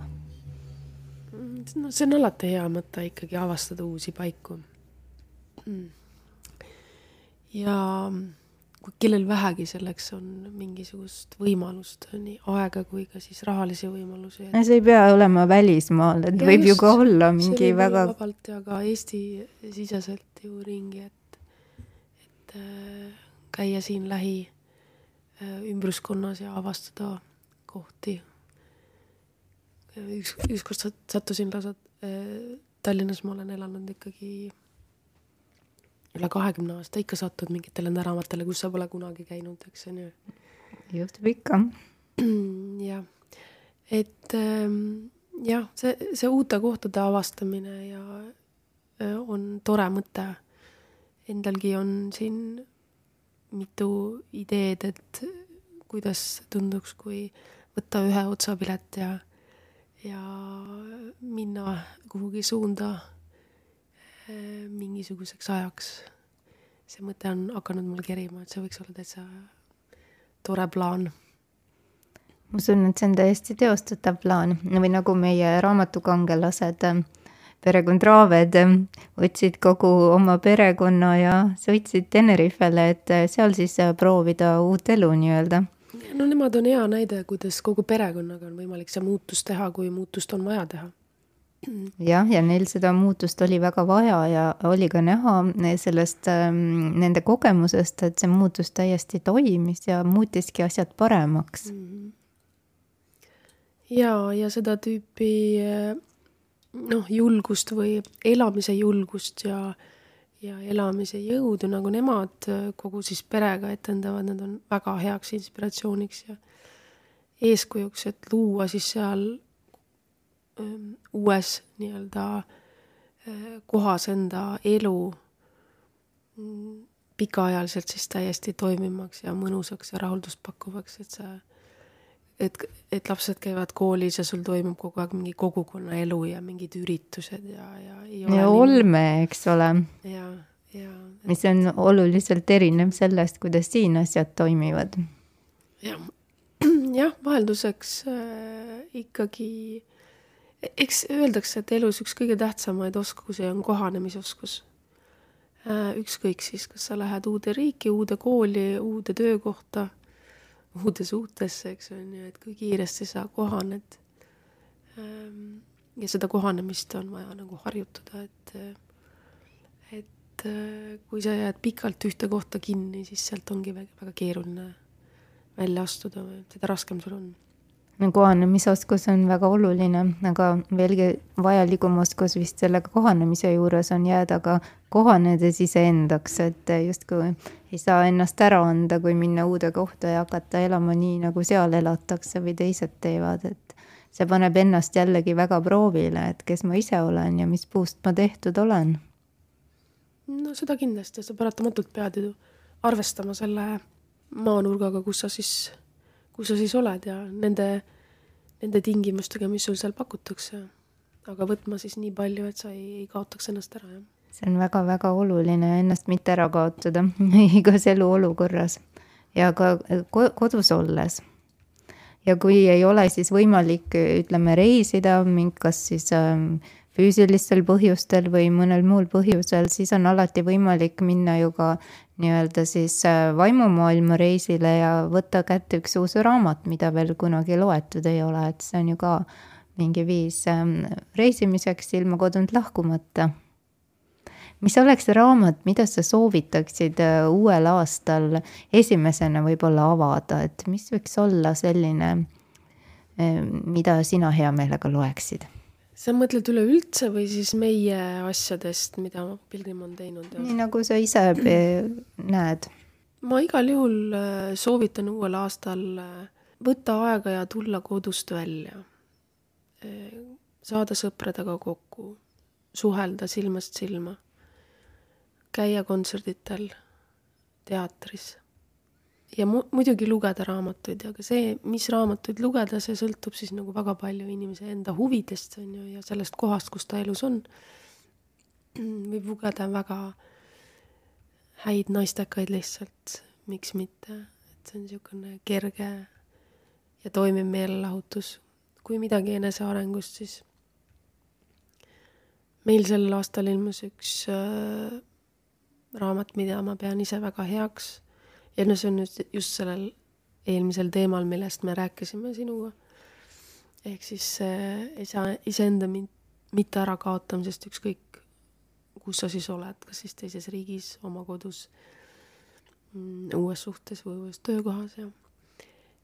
no see on alati hea mõte ikkagi avastada uusi paiku. ja kui kellel vähegi selleks on mingisugust võimalust, nii aega kui ka siis rahalisi võimalusi et.... see ei pea olema välismaal, et ja võib just, ju ka olla mingi väga. vabalt ja ka Eesti-siseselt ju ringi, et, et äh, käia siin lähi Äh, ümbruskonnas ja avastada kohti. üks, ükskord sattusin lausa äh, Tallinnas, ma olen elanud ikkagi üle kahekümne aasta, ikka satud mingitele näramatele, kus sa pole kunagi käinud, eks on ju. juhtub ikka. jah, et ähm, jah, see, see uute kohtade avastamine ja äh, on tore mõte. Endalgi on siin mitu ideed, et kuidas tunduks, kui võtta ühe otsapilet ja, ja minna kuhugi suunda mingisuguseks ajaks. see mõte on hakanud mul kerima, et see võiks olla täitsa tore plaan ma usun, et see on täiesti teostatav plaan või nagu meie raamatukangelased perekond Raaved võtsid kogu oma perekonna ja sõitsid Tenerifele, et seal siis proovida uut elu nii-öelda. no nemad on hea näide, kuidas kogu perekonnaga on võimalik see muutus teha, kui muutust on vaja teha jah, ja neil seda muutust oli väga vaja ja oli ka näha sellest ähm, nende kogemusest, et see muutus täiesti toimis ja muutiski asjad paremaks mm. ja, ja seda tüüpi noh, julgust või elamise julgust ja, ja elamise jõudu, nagu nemad kogu siis perega etendavad, need on väga heaks inspiratsiooniks ja eeskujuks, et luua siis seal uues nii-öelda äh, kohas enda elu mm, pikaajaliselt siis täiesti toimimaks ja mõnusaks ja rahuldust pakkuvaks, et see et, et lapsed käivad koolis ja sul toimub kogu aeg mingi kogukonnaelu ja mingid üritused ja, ja ja olme, eks ole. ja, ja. mis on oluliselt erinev sellest, kuidas siin asjad toimivad. jah, jah, vahelduseks äh, ikkagi, eks öeldakse, et elus üks kõige tähtsamaid oskusi on kohanemisoskus äh,. ükskõik siis, kas sa lähed uude riiki, uude kooli, uude töökohta uude suhtesse, eks on ju, et kui kiiresti sa kohaned. Ehm, ja seda kohanemist on vaja nagu harjutada, et, et kui sa jääd pikalt ühte kohta kinni, siis sealt ongi väga, väga keeruline välja astuda, seda raskem sul on kohanemisoskus on väga oluline, aga veelgi vajalikum oskus vist selle kohanemise juures on jääda ka kohanedes iseendaks, et justkui ei saa ennast ära anda, kui minna uude kohta ja hakata elama nii, nagu seal elatakse või teised teevad, et see paneb ennast jällegi väga proovile, et kes ma ise olen ja mis puust ma tehtud olen. no seda kindlasti, sa paratamatult pead ju arvestama selle maanurgaga, kus sa siis kus sa siis oled ja nende, nende tingimustega, mis sul seal pakutakse. aga võtma siis nii palju, et sa ei, ei kaotaks ennast ära, jah. see on väga-väga oluline, ennast mitte ära kaotada igas eluolukorras ja ka kodus olles. ja kui ei ole siis võimalik, ütleme, reisida, kas siis äh, füüsilistel põhjustel või mõnel muul põhjusel, siis on alati võimalik minna ju ka nii-öelda siis äh, vaimumaailma reisile ja võtta kätte üks uus raamat, mida veel kunagi loetud ei ole, et see on ju ka mingi viis ähm, reisimiseks ilma kodunt lahkumata. mis oleks raamat, mida sa soovitaksid äh, uuel aastal esimesena võib-olla avada, et mis võiks olla selline mida sina hea meelega loeksid? Sa mõtled üleüldse või siis meie asjadest, mida Pilgrim on teinud? nii nagu sa ise näed. ma igal juhul äh, soovitan uuel aastal äh, võtta aega ja tulla kodust välja. Äh, saada sõpradega kokku, suhelda silmast silma, käia kontserditel, teatris ja mu-, muidugi lugeda raamatuid, aga see, mis raamatuid lugeda, see sõltub siis nagu väga palju inimese enda huvidest, on ju, ja sellest kohast, kus ta elus on. võib lugeda väga häid naistekaid lihtsalt, miks mitte, et see on niisugune kerge ja toimiv meelelahutus. kui midagi enesearengust, siis meil sel aastal ilmus üks äh, raamat, mida ma pean ise väga heaks ja no see on nüüd just sellel eelmisel teemal, millest me rääkisime sinuga. ehk siis isa, iseenda mitte ärakaotamisest, ükskõik kus sa siis oled, kas siis teises riigis, oma kodus, mm, uues suhtes või uues töökohas ja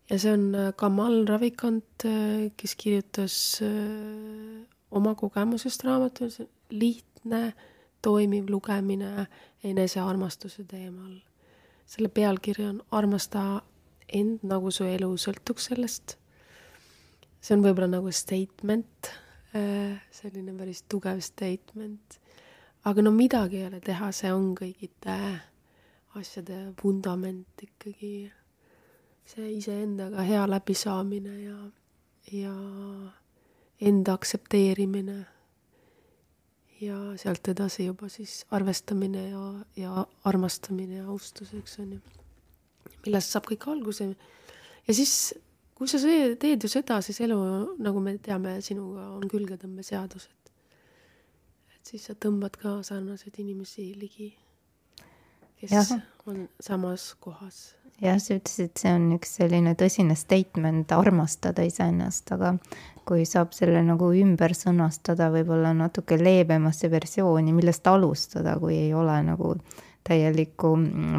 ja see on äh, Kamal Ravikant, äh, kes kirjutas äh, oma kogemusest raamatu, lihtne, toimiv lugemine enesearmastuse teemal selle pealkiri on Armasta end, nagu su elu sõltuks sellest. see on võib-olla nagu statement, äh, selline päris tugev statement. aga no midagi ei ole teha, see on kõigite asjade vundament ikkagi. see iseendaga hea läbisaamine ja, ja enda aktsepteerimine ja sealt edasi juba siis arvestamine ja, ja armastamine ja austus, eks on ju. millest saab kõik alguse. ja siis, kui sa see, teed ju seda, siis elu, nagu me teame, sinuga on külgetõmbeseadus, et et siis sa tõmbad ka sarnaseid inimesi ligi, kes ja. on samas kohas jah, sa ütlesid, see on üks selline tõsine statement armastada iseennast, aga kui saab selle nagu ümber sõnastada võib-olla natuke leebemasse versiooni, millest alustada, kui ei ole nagu täielikku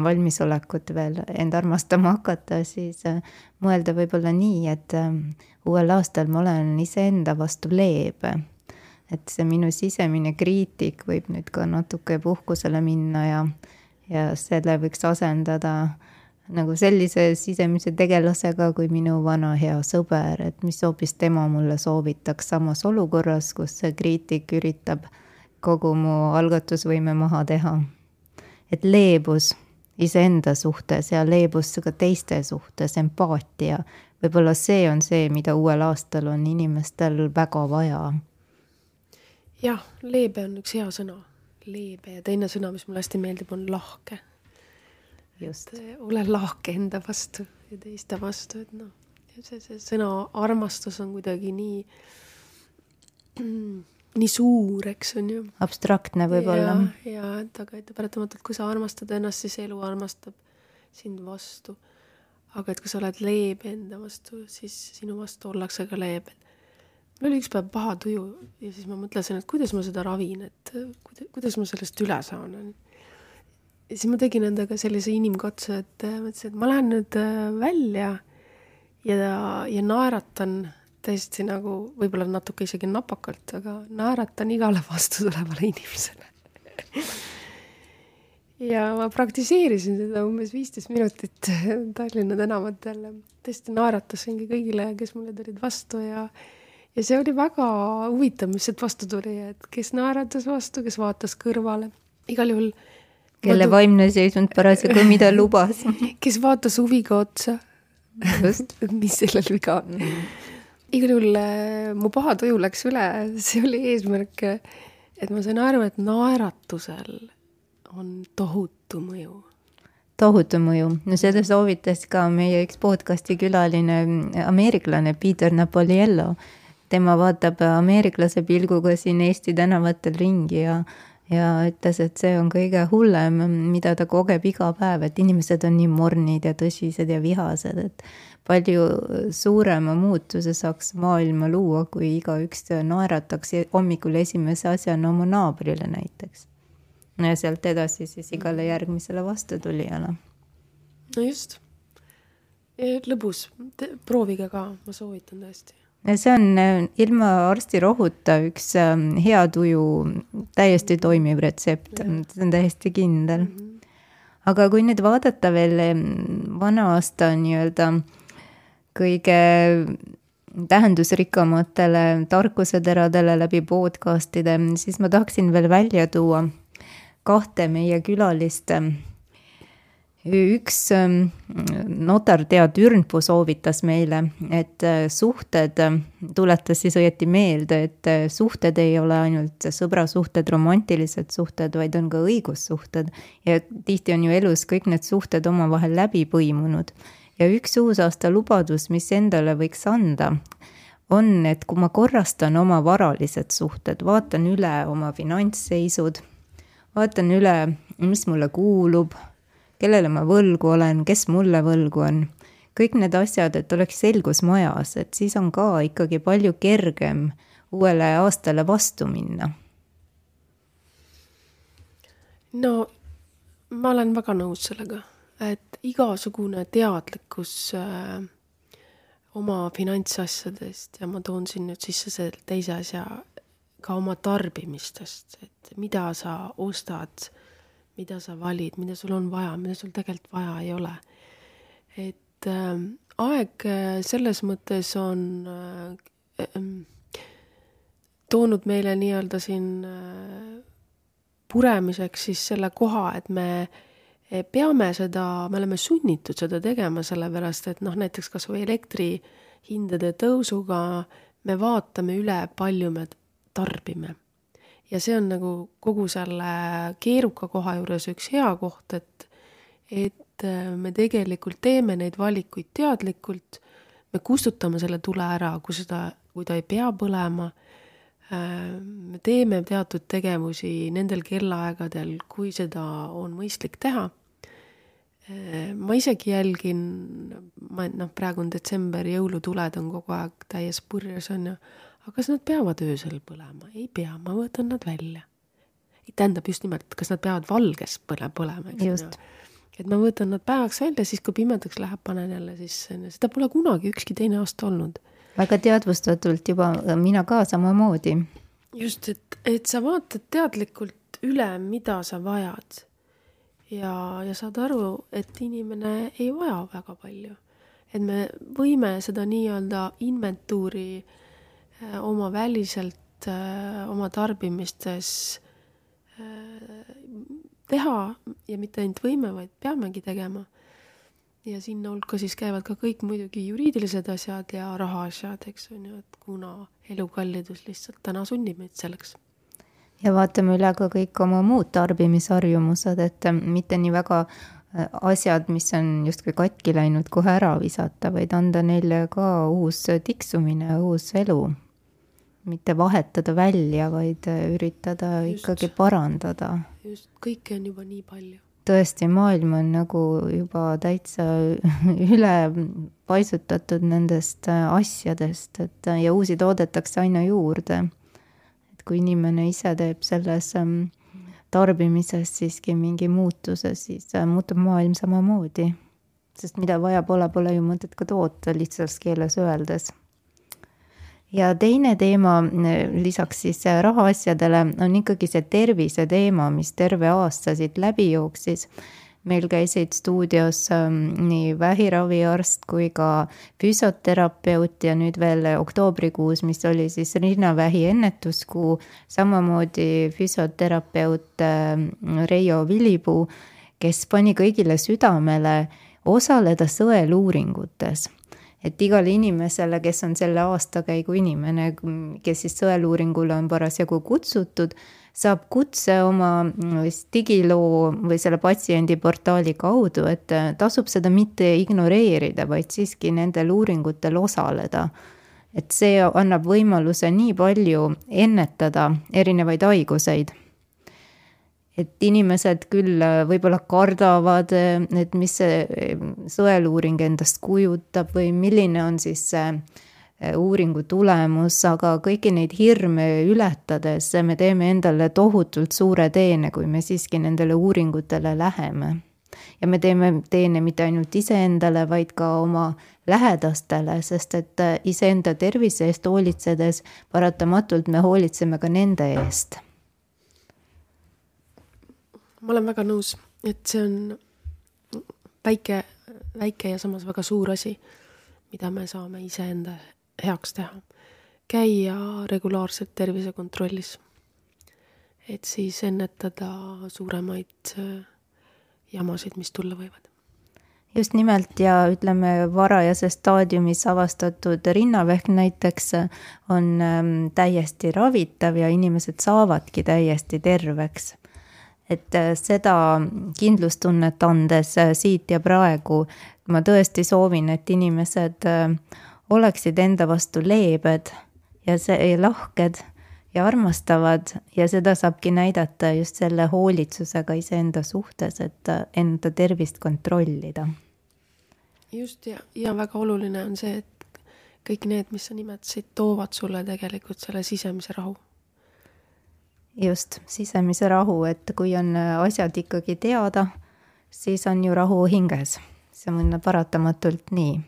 valmisolekut veel end armastama hakata, siis äh, mõelda võib-olla nii, et äh, uuel aastal ma olen iseenda vastu leebe. et see minu sisemine kriitik võib nüüd ka natuke puhkusele minna ja, ja selle võiks asendada äh, nagu sellise sisemise tegelasega kui minu vana hea sõber, et mis hoopis tema mulle soovitaks samas olukorras, kus see kriitik üritab kogu mu algatusvõime maha teha. et leebus iseenda suhtes ja leebus ka teiste suhtes, empaatia, võib-olla see on see, mida uuel aastal on inimestel väga vaja. jah, leebe on üks hea sõna, leebe ja teine sõna, mis mulle hästi meeldib, on lahke just, ole lahke enda vastu ja teiste vastu, et noh, see, see sõna armastus on kuidagi nii, nii suur, eks on ju. abstraktne võib-olla. ja, ja, et aga et paratamatult, kui sa armastad ennast, siis elu armastab sind vastu. aga et kui sa oled leebe enda vastu, siis sinu vastu ollakse ka leebed. mul oli üks päev paha tuju ja siis ma mõtlesin, et kuidas ma seda ravin, et kuidas, ma sellest üle saan, onju siis ma tegin endaga sellise inimkatse, et äh, mõtlesin, et ma lähen nüüd äh, välja ja, ja naeratan täiesti nagu võib-olla natuke isegi napakalt, aga naeratan igale vastutulevale inimesele ja ma praktiseerisin seda umbes viisteist minutit Tallinna tänavatel. tõesti naeratasingi kõigile, kes mulle tulid vastu ja ja see oli väga huvitav, mis sealt vastu tuli, et kes naeratas vastu, kes vaatas kõrvale. igal juhul kelle vaimne seisund parasjagu mida lubas. kes vaatas huviga otsa. just. mis sellel viga on. igal juhul äh, mu paha tuju läks üle, see oli eesmärk, et ma sain aru, et naeratusel on tohutu mõju tohutu mõju, no seda soovitas ka meie üks podcast'i külaline ameeriklane Peter Napoliello. tema vaatab ameeriklase pilguga siin Eesti tänavatel ringi ja ja ütles, et see on kõige hullem, mida ta kogeb iga päev, et inimesed on nii mornid ja tõsised ja vihased, et palju suurema muutuse saaks maailma luua, kui igaüks naerataks hommikul esimese asjana oma naabrile näiteks. ja sealt edasi siis igale järgmisele vastutulijale. no just, lõbus, proovige ka, ma soovitan tõesti see on äh, ilma arsti rohuta üks ähm, hea tuju täiesti toimiv retsept, see on täiesti kindel. -hmm. aga kui nüüd vaadata veel ähm, vana aasta nii-öelda kõige tähendusrikkamatele tarkuseteradele läbi podcast'ide, siis ma tahaksin veel välja tuua kahte meie külalist üks ähm, notar Tea Türnpuu soovitas meile, et äh, suhted, äh, tuletas siis õieti meelde, et äh, suhted ei ole ainult sõbrasuhted, romantilised suhted, vaid on ka õigussuhted. ja tihti on ju elus kõik need suhted omavahel läbi põimunud. ja üks uusaasta lubadus, mis endale võiks anda, on, et kui ma korrastan oma varalised suhted, vaatan üle oma finantsseisud, vaatan üle, mis mulle kuulub kellele ma võlgu olen, kes mulle võlgu on. kõik need asjad, et oleks selgus majas, et siis on ka ikkagi palju kergem uuele aastale vastu minna. no ma olen väga nõus sellega, et igasugune teadlikkus äh, oma finantsasjadest ja ma toon siin nüüd sisse selle teise asja, ka oma tarbimistest, et mida sa ostad mida sa valid, mida sul on vaja, mida sul tegelikult vaja ei ole. et äh, aeg selles mõttes on äh, äh, toonud meile nii-öelda siin äh, puremiseks siis selle koha, et me äh, peame seda, me oleme sunnitud seda tegema, sellepärast et noh, näiteks kas või elektrihindade tõusuga me vaatame üle, palju me tarbime ja see on nagu kogu selle keeruka koha juures üks hea koht, et, et äh, me tegelikult teeme neid valikuid teadlikult, me kustutame selle tule ära, kui seda, kui ta ei pea põlema, äh, me teeme teatud tegevusi nendel kellaaegadel, kui seda on mõistlik teha. Äh, ma isegi jälgin, ma, noh, praegu on detsember, jõulutuled on kogu aeg täies purjus, on ju aga kas nad peavad öösel põlema? ei pea, ma võtan nad välja. tähendab just nimelt, kas nad peavad valges põle, põlema, eks ju. et ma võtan nad päevaks välja, siis kui pimedaks läheb, panen jälle sisse, seda pole kunagi ükski teine aasta olnud. väga teadvustatult juba, mina ka samamoodi. just, et, et sa vaatad teadlikult üle, mida sa vajad. ja, ja saad aru, et inimene ei vaja väga palju. et me võime seda nii-öelda inventuuri Äh, oma väliselt, äh, oma tarbimistes äh, teha ja mitte ainult võime, vaid peamegi tegema. ja sinna hulka siis käivad ka kõik muidugi juriidilised asjad ja rahaasjad, eks on ju, et kuna elukallidus lihtsalt täna sunnib meid selleks. ja vaatame üle ka kõik oma muud tarbimisharjumused, et mitte nii väga asjad, mis on justkui katki läinud, kohe ära visata, vaid anda neile ka uus tiksumine, uus elu mitte vahetada välja, vaid äh, üritada just, ikkagi parandada. just, kõike on juba nii palju. tõesti, maailm on nagu juba täitsa üle paisutatud nendest äh, asjadest, et äh, ja uusi toodetakse aina juurde. et kui inimene ise teeb selles ähm, tarbimises siiski mingi muutuse, siis muutub maailm samamoodi. sest mida vaja pole, pole ju mõtet ka toota lihtsas keeles öeldes ja teine teema lisaks siis rahaasjadele on ikkagi see tervise teema, mis terve aasta siit läbi jooksis. meil käisid stuudios ähm, nii vähiraviarst kui ka füsioterapeut ja nüüd veel oktoobrikuus, mis oli siis rinnavähi ennetuskuu, samamoodi füsioterapeut ähm, Reio Villipuu, kes pani kõigile südamele osaleda sõeluuringutes et igale inimesele, kes on selle aastakäigu inimene, kes siis sõeluuringule on parasjagu kutsutud, saab kutse oma digiloo või selle patsiendi portaali kaudu, et tasub seda mitte ignoreerida, vaid siiski nendel uuringutel osaleda. et see annab võimaluse nii palju ennetada erinevaid haiguseid et inimesed küll äh, võib-olla kardavad, äh, et mis see äh, sõeluuring endast kujutab või milline on siis see uuringu tulemus, aga kõiki neid hirme ületades me teeme endale tohutult suure teene, kui me siiski nendele uuringutele läheme. ja me teeme teene mitte ainult iseendale, vaid ka oma lähedastele, sest et iseenda tervise eest hoolitsedes paratamatult me hoolitseme ka nende eest. Ma olen väga nõus, et see on väike, väike ja samas väga suur asi, mida me saame iseenda heaks teha. käia regulaarselt tervisekontrollis. et siis ennetada suuremaid äh, jamasid, mis tulla võivad just nimelt ja ütleme, varajases staadiumis avastatud rinnavähk näiteks on ähm, täiesti ravitav ja inimesed saavadki täiesti terveks. Et äh, seda kindlustunnet andes äh, siit ja praegu ma tõesti soovin, et inimesed äh, oleksid enda vastu leebed ja see lahked ja armastavad ja seda saabki näidata just selle hoolitsusega iseenda suhtes, et enda tervist kontrollida just ja, ja väga oluline on see, et kõik need, mis sa nimetasid, toovad sulle tegelikult selle sisemise rahu. Just, sisemise rahu, et kui on asjad ikkagi teada, siis on ju rahu hinges. see on paratamatult nii.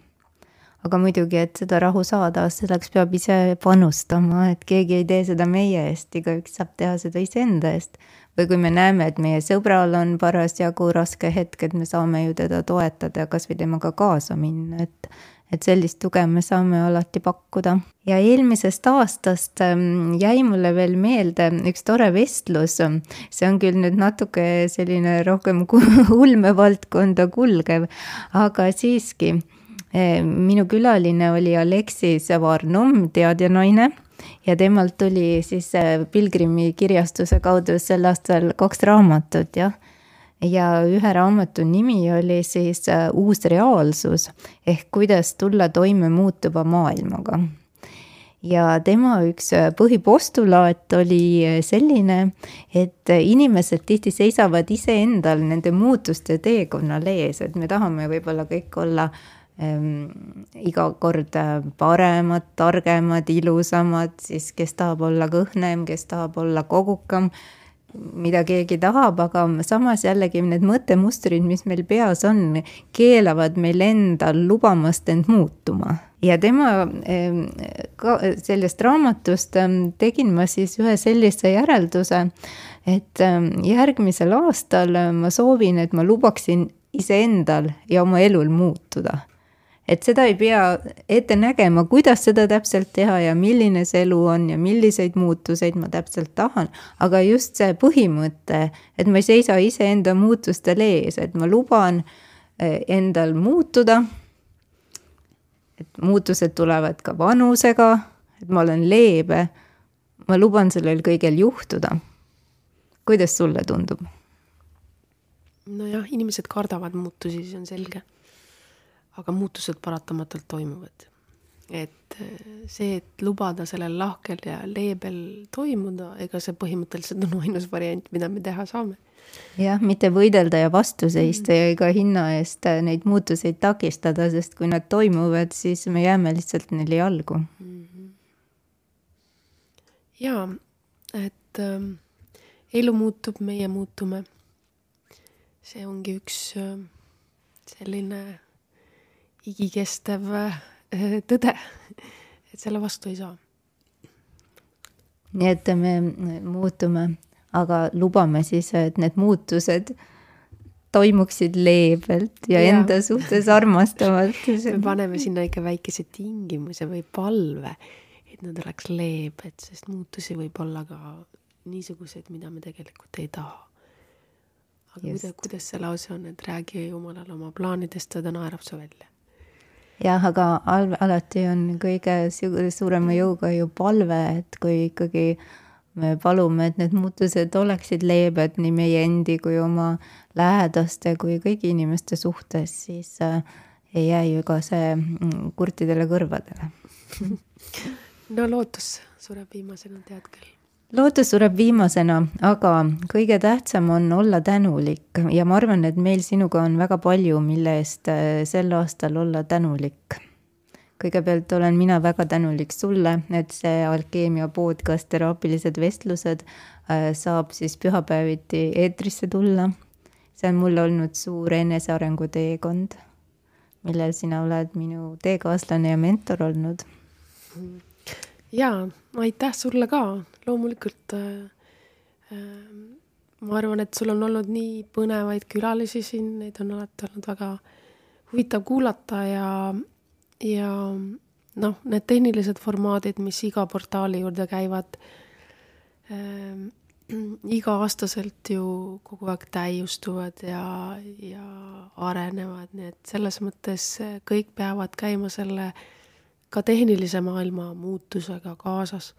aga muidugi, et seda rahu saada, selleks peab ise panustama, et keegi ei tee seda meie eest, igaüks saab teha seda iseenda eest või kui me näeme, et meie sõbral on parasjagu raske hetk, et me saame ju teda toetada ja kasvõi temaga kaasa minna, et et sellist tuge me saame alati pakkuda. ja eelmisest aastast ähm, jäi mulle veel meelde üks tore vestlus, see on küll nüüd natuke selline rohkem ulmevaldkonda kulgev, aga siiski äh, minu külaline oli Aleksis Varnum, teadjanaine ja temalt tuli siis äh, Pilgrimi kirjastuse kaudu sel aastal kaks raamatut, jah. Ja ühe raamatu nimi oli siis äh, Uus reaalsus ehk kuidas tulla toime muutuva maailmaga. Ja tema üks äh, põhipostulaat oli selline, et inimesed tihti seisavad iseendal nende muutuste teekonnal ees, et me tahame võib-olla kõik olla äh, Ehm, iga kord äh, paremad, targemad, ilusamad, siis kes tahab olla kõhnem, kes tahab olla kogukam, mida keegi tahab, aga samas jällegi need mõttemustrid, mis meil peas on, keelavad meil endal lubamast end muutuma. ja tema ka sellest raamatust tegin ma siis ühe sellise järelduse, et järgmisel aastal ma soovin, et ma lubaksin iseendal ja oma elul muutuda et seda ei pea ette nägema, kuidas seda täpselt teha ja milline see elu on ja milliseid muutuseid ma täpselt tahan. aga just see põhimõte, et ma ei seisa iseenda muutustel ees, et ma luban eh, endal muutuda. et muutused tulevad ka vanusega, et ma olen leebe. ma luban sellel kõigel juhtuda. kuidas sulle tundub? nojah, inimesed kardavad muutusi, see on selge aga muutused paratamatult toimuvad. et eh, see, et lubada sellel lahkel ja leebel toimuda, ega see põhimõtteliselt on ainus variant, mida me teha saame. jah, mitte võidelda ja vastu seista mm. ja ega hinna eest neid muutuseid takistada, sest kui nad toimuvad, siis me jääme lihtsalt neile jalgu. -hmm. jaa, et ähm, elu muutub, meie muutume. see ongi üks äh, selline igikestev äh, tõde, et selle vastu ei saa. nii et me muutume, aga lubame siis, et need muutused toimuksid leebelt ja, ja. enda suhtes armastavalt. me paneme sinna ikka väikese tingimuse või palve, et nad oleks leebed, sest muutusi võib olla ka niisuguseid, mida me tegelikult ei taha. aga kuidas, kuidas see lause on, et räägi Jumalale oma plaanidest, ta naerab su välja jah, aga al-, alati on kõige suurema jõuga ju palve, et kui ikkagi me palume, et need muutused oleksid leebed nii meie endi kui oma lähedaste kui kõigi inimeste suhtes, siis äh, ei jää ju ka see mm, kurtidele kõrvadele. No lootus sureb viimasena, tead küll lootus sureb viimasena, aga kõige tähtsam on olla tänulik ja ma arvan, et meil sinuga on väga palju, mille eest äh, sel aastal olla tänulik. kõigepealt olen mina väga tänulik sulle, et see Alkeemia podcast Teraapilised vestlused äh, saab siis pühapäeviti eetrisse tulla. see on mul olnud suur enesearengu teekond, millel sina oled minu teekaaslane ja mentor olnud. jaa, aitäh sulle ka, loomulikult äh, äh, ma arvan, et sul on olnud nii põnevaid külalisi siin, neid on alati olnud väga huvitav kuulata ja, ja noh, need tehnilised formaadid, mis iga portaali juurde käivad äh,, iga-aastaselt ju kogu aeg täiustuvad ja, ja arenevad, nii et selles mõttes kõik peavad käima selle ka tehnilise maailma muutusega kaasas.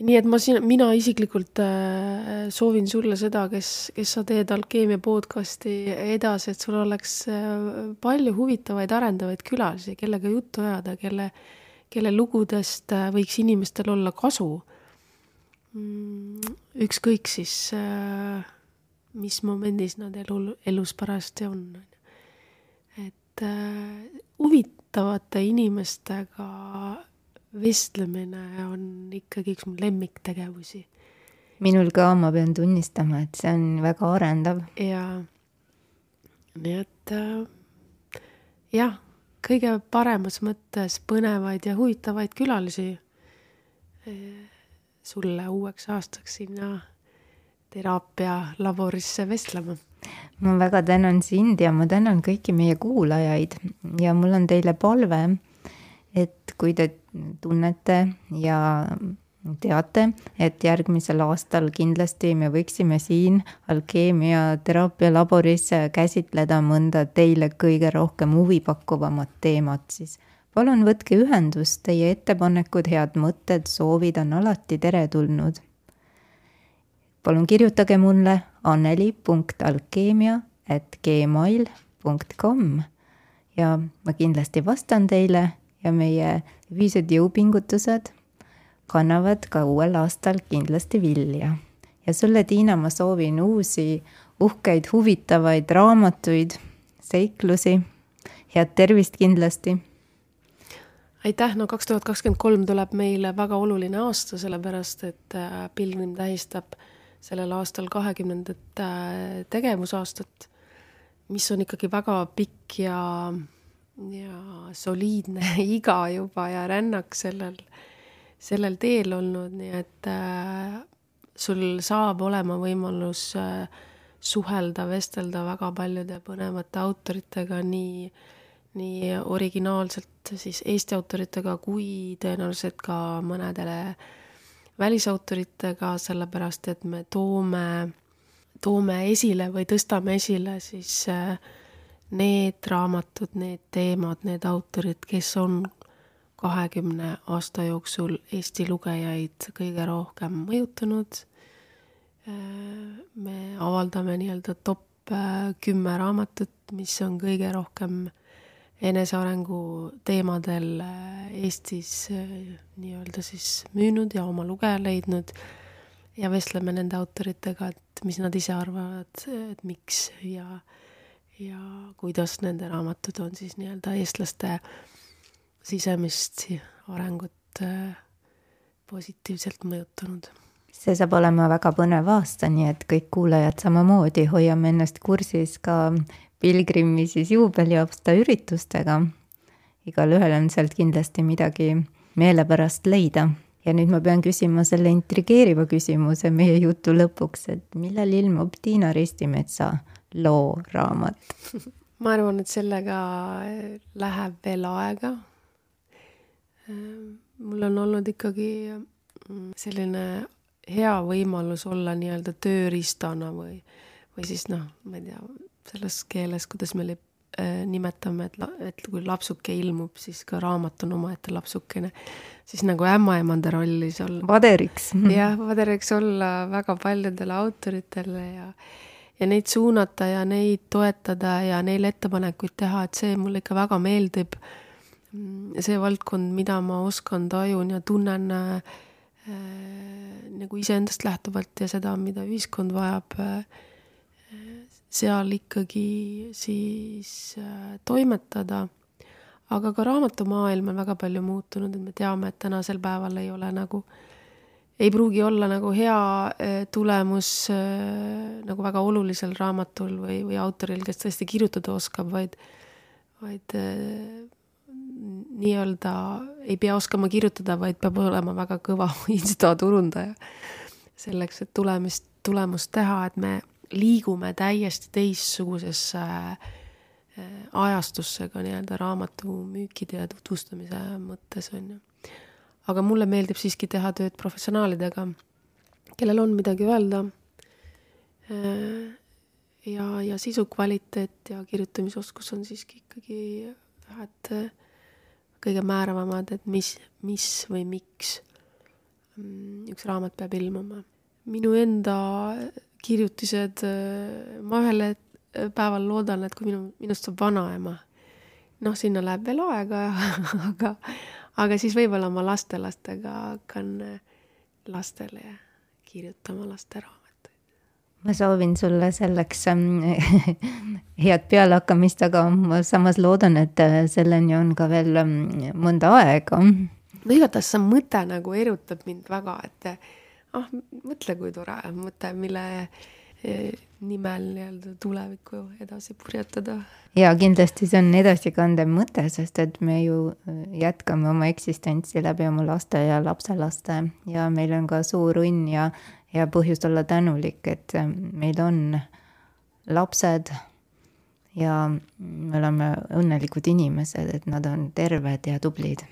Nii et ma siin, mina isiklikult äh, soovin sulle seda, kes, kes sa teed Alkeemia podcasti edasi, et sul oleks äh, palju huvitavaid arendavaid külalisi, kellega juttu ajada, kelle, kelle lugudest äh, võiks inimestel olla kasu. Mm, ükskõik siis, mis momendis nad elu, elus parajasti on, et huvitavate inimestega vestlemine on ikkagi üks mu lemmiktegevusi. minul ka, ma pean tunnistama, et see on väga arendav. jaa, nii et äh, jah, kõige paremas mõttes põnevaid ja huvitavaid külalisi sulle uueks aastaks sinna teraapialaborisse vestlema. ma väga tänan sind ja ma tänan kõiki meie kuulajaid ja mul on teile palve, et kui te tunnete ja teate, et järgmisel aastal kindlasti me võiksime siin alkeemia teraapialaboris käsitleda mõnda teile kõige rohkem huvi pakkuvamat teemat, siis palun võtke ühendust, teie ettepanekud, head mõtted, soovid on alati teretulnud. palun kirjutage mulle anneli.alkeemia at gmail punkt kom ja ma kindlasti vastan teile ja meie ühised jõupingutused kannavad ka uuel aastal kindlasti vilja. ja sulle, Tiina, ma soovin uusi uhkeid, huvitavaid raamatuid, seiklusi, head tervist kindlasti! Aitäh, no kaks tuhat kakskümmend kolm tuleb meile väga oluline aasta, sellepärast et äh, Pilgrim tähistab sellel aastal kahekümnendat äh, tegevusaastat, mis on ikkagi väga pikk ja, ja soliidne iga juba ja rännak sellel, sellel teel olnud, nii et äh, sul saab olema võimalus äh, suhelda, vestelda väga paljude põnevate autoritega, nii nii originaalselt siis Eesti autoritega kui tõenäoliselt ka mõnedele välisautoritega, sellepärast et me toome, toome esile või tõstame esile siis äh, need raamatud, need teemad, need autorid, kes on kahekümne aasta jooksul Eesti lugejaid kõige rohkem mõjutanud. Äh, me avaldame nii-öelda top äh, kümme raamatut, mis on kõige rohkem enesearengu teemadel äh, Eestis äh, nii-öelda siis müünud ja oma lugeja leidnud ja vestleme nende autoritega, et mis nad ise arvavad, et miks ja, ja kuidas nende raamatud on siis nii-öelda eestlaste sisemist arengut äh, positiivselt mõjutanud see saab olema väga põnev aasta, nii et kõik kuulajad samamoodi hoiame ennast kursis ka Pilgrimi siis juubeliaasta üritustega. igalühel on sealt kindlasti midagi meelepärast leida. ja nüüd ma pean küsima selle intrigeeriva küsimuse meie jutu lõpuks, et millal ilmub Tiina Ristimetsa looraamat ma arvan, et sellega läheb veel aega. mul on olnud ikkagi selline hea võimalus olla nii-öelda tööriistana või, või siis noh, ma ei tea, selles keeles, kuidas me äh, nimetame, et, et kui lapsuke ilmub, siis ka raamat on omaette lapsukene, siis nagu ämmaemanda rollis olla. vaderiks. jah, vaderiks olla väga paljudele autoritele ja ja neid suunata ja neid toetada ja neile ettepanekuid teha, et see mulle ikka väga meeldib. see valdkond, mida ma oskan, tajun ja tunnen äh, nagu iseendast lähtuvalt ja seda, mida ühiskond vajab äh, seal ikkagi siis äh, toimetada. aga ka raamatumaailm on väga palju muutunud, et me teame, et tänasel päeval ei ole nagu, ei pruugi olla nagu hea äh, tulemus nagu väga olulisel raamatul või, või autoril, kes tõesti kirjutada oskab, vaid, vaid nii-öelda ei pea oskama kirjutada, vaid peab olema väga kõva insta turundaja. selleks, et tulemist, tulemust teha, et me liigume täiesti teistsugusesse äh, ajastusse ka nii-öelda raamatu müükide ja tutvustamise mõttes, on ju. Aga mulle meeldib siiski teha tööd professionaalidega, kellel on midagi öelda. Äh, ja, ja sisu kvaliteet ja kirjutamisoskus on siiski ikkagi ühed äh, kõige määravamad, et mis, mis või miks mm, üks raamat peab ilmuma. minu enda kirjutised, äh, ma ühel päeval loodan, et kui minu, minust saab vanaema, noh, sinna läheb veel aega, aga, aga siis võib-olla ma lastelastega hakkan äh, lastele kirjutama lasteraamatuid. ma soovin sulle selleks ähm, head pealehakkamist, aga ma samas loodan, et äh, selleni on ka veel ähm, mõnda aega. no igatahes see mõte nagu erutab mind väga, et ah, mõtle, kui tore mõte, mille eh, nimel nii-öelda tulevikku edasi purjetada. ja kindlasti see on edasikandev mõte, sest et me ju eh, jätkame oma eksistentsi läbi oma laste ja lapselaste ja meil on ka suur õnn ja, ja põhjust olla tänulik, et eh, meil on lapsed ja me oleme õnnelikud inimesed, et nad on terved ja tublid.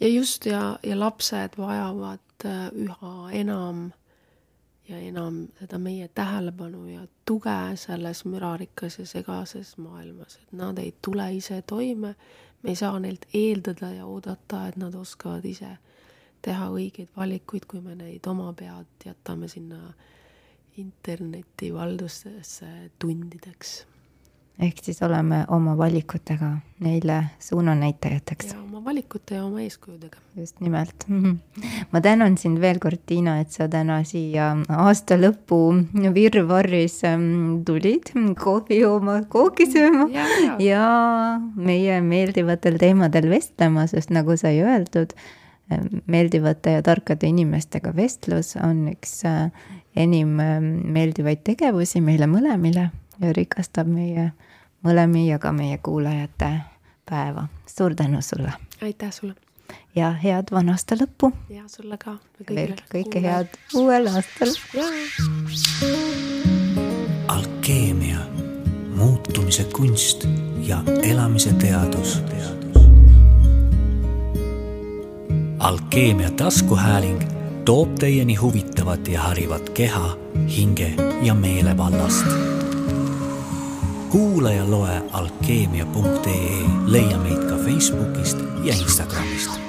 ja just ja, ja lapsed vajavad Äh, üha enam ja enam seda meie tähelepanu ja tuge selles mürarikas ja segases maailmas, et nad ei tule ise toime. me ei saa neilt eeldada ja oodata, et nad oskavad ise teha õigeid valikuid, kui me neid oma pead jätame sinna interneti valdustesse tundideks ehk siis oleme oma valikutega neile suunanäitajateks. ja oma valikute ja oma eeskujudega. just nimelt. ma tänan sind veel kord, Tiina, et sa täna siia aasta lõpu virvarris ähm, tulid kohvi jooma, kooki sööma ja, ja. ja meie meeldivatel teemadel vestlema, sest nagu sai öeldud, ähm, meeldivate ja tarkade inimestega vestlus on üks äh, enim ähm, meeldivaid tegevusi meile mõlemile ja rikastab meie mõlemi ja ka meie kuulajate päeva. suur tänu sulle! aitäh sulle! ja head vana aasta lõppu! ja sulle ka! veel kõike head uuel aastal! alkeemia, muutumise kunst ja elamise teadus. alkeemia taskuhääling toob teieni huvitavat ja harivat keha, hinge ja meele vallast kuula ja loe alkeemia.ee, leia meid ka Facebookist ja Instagramist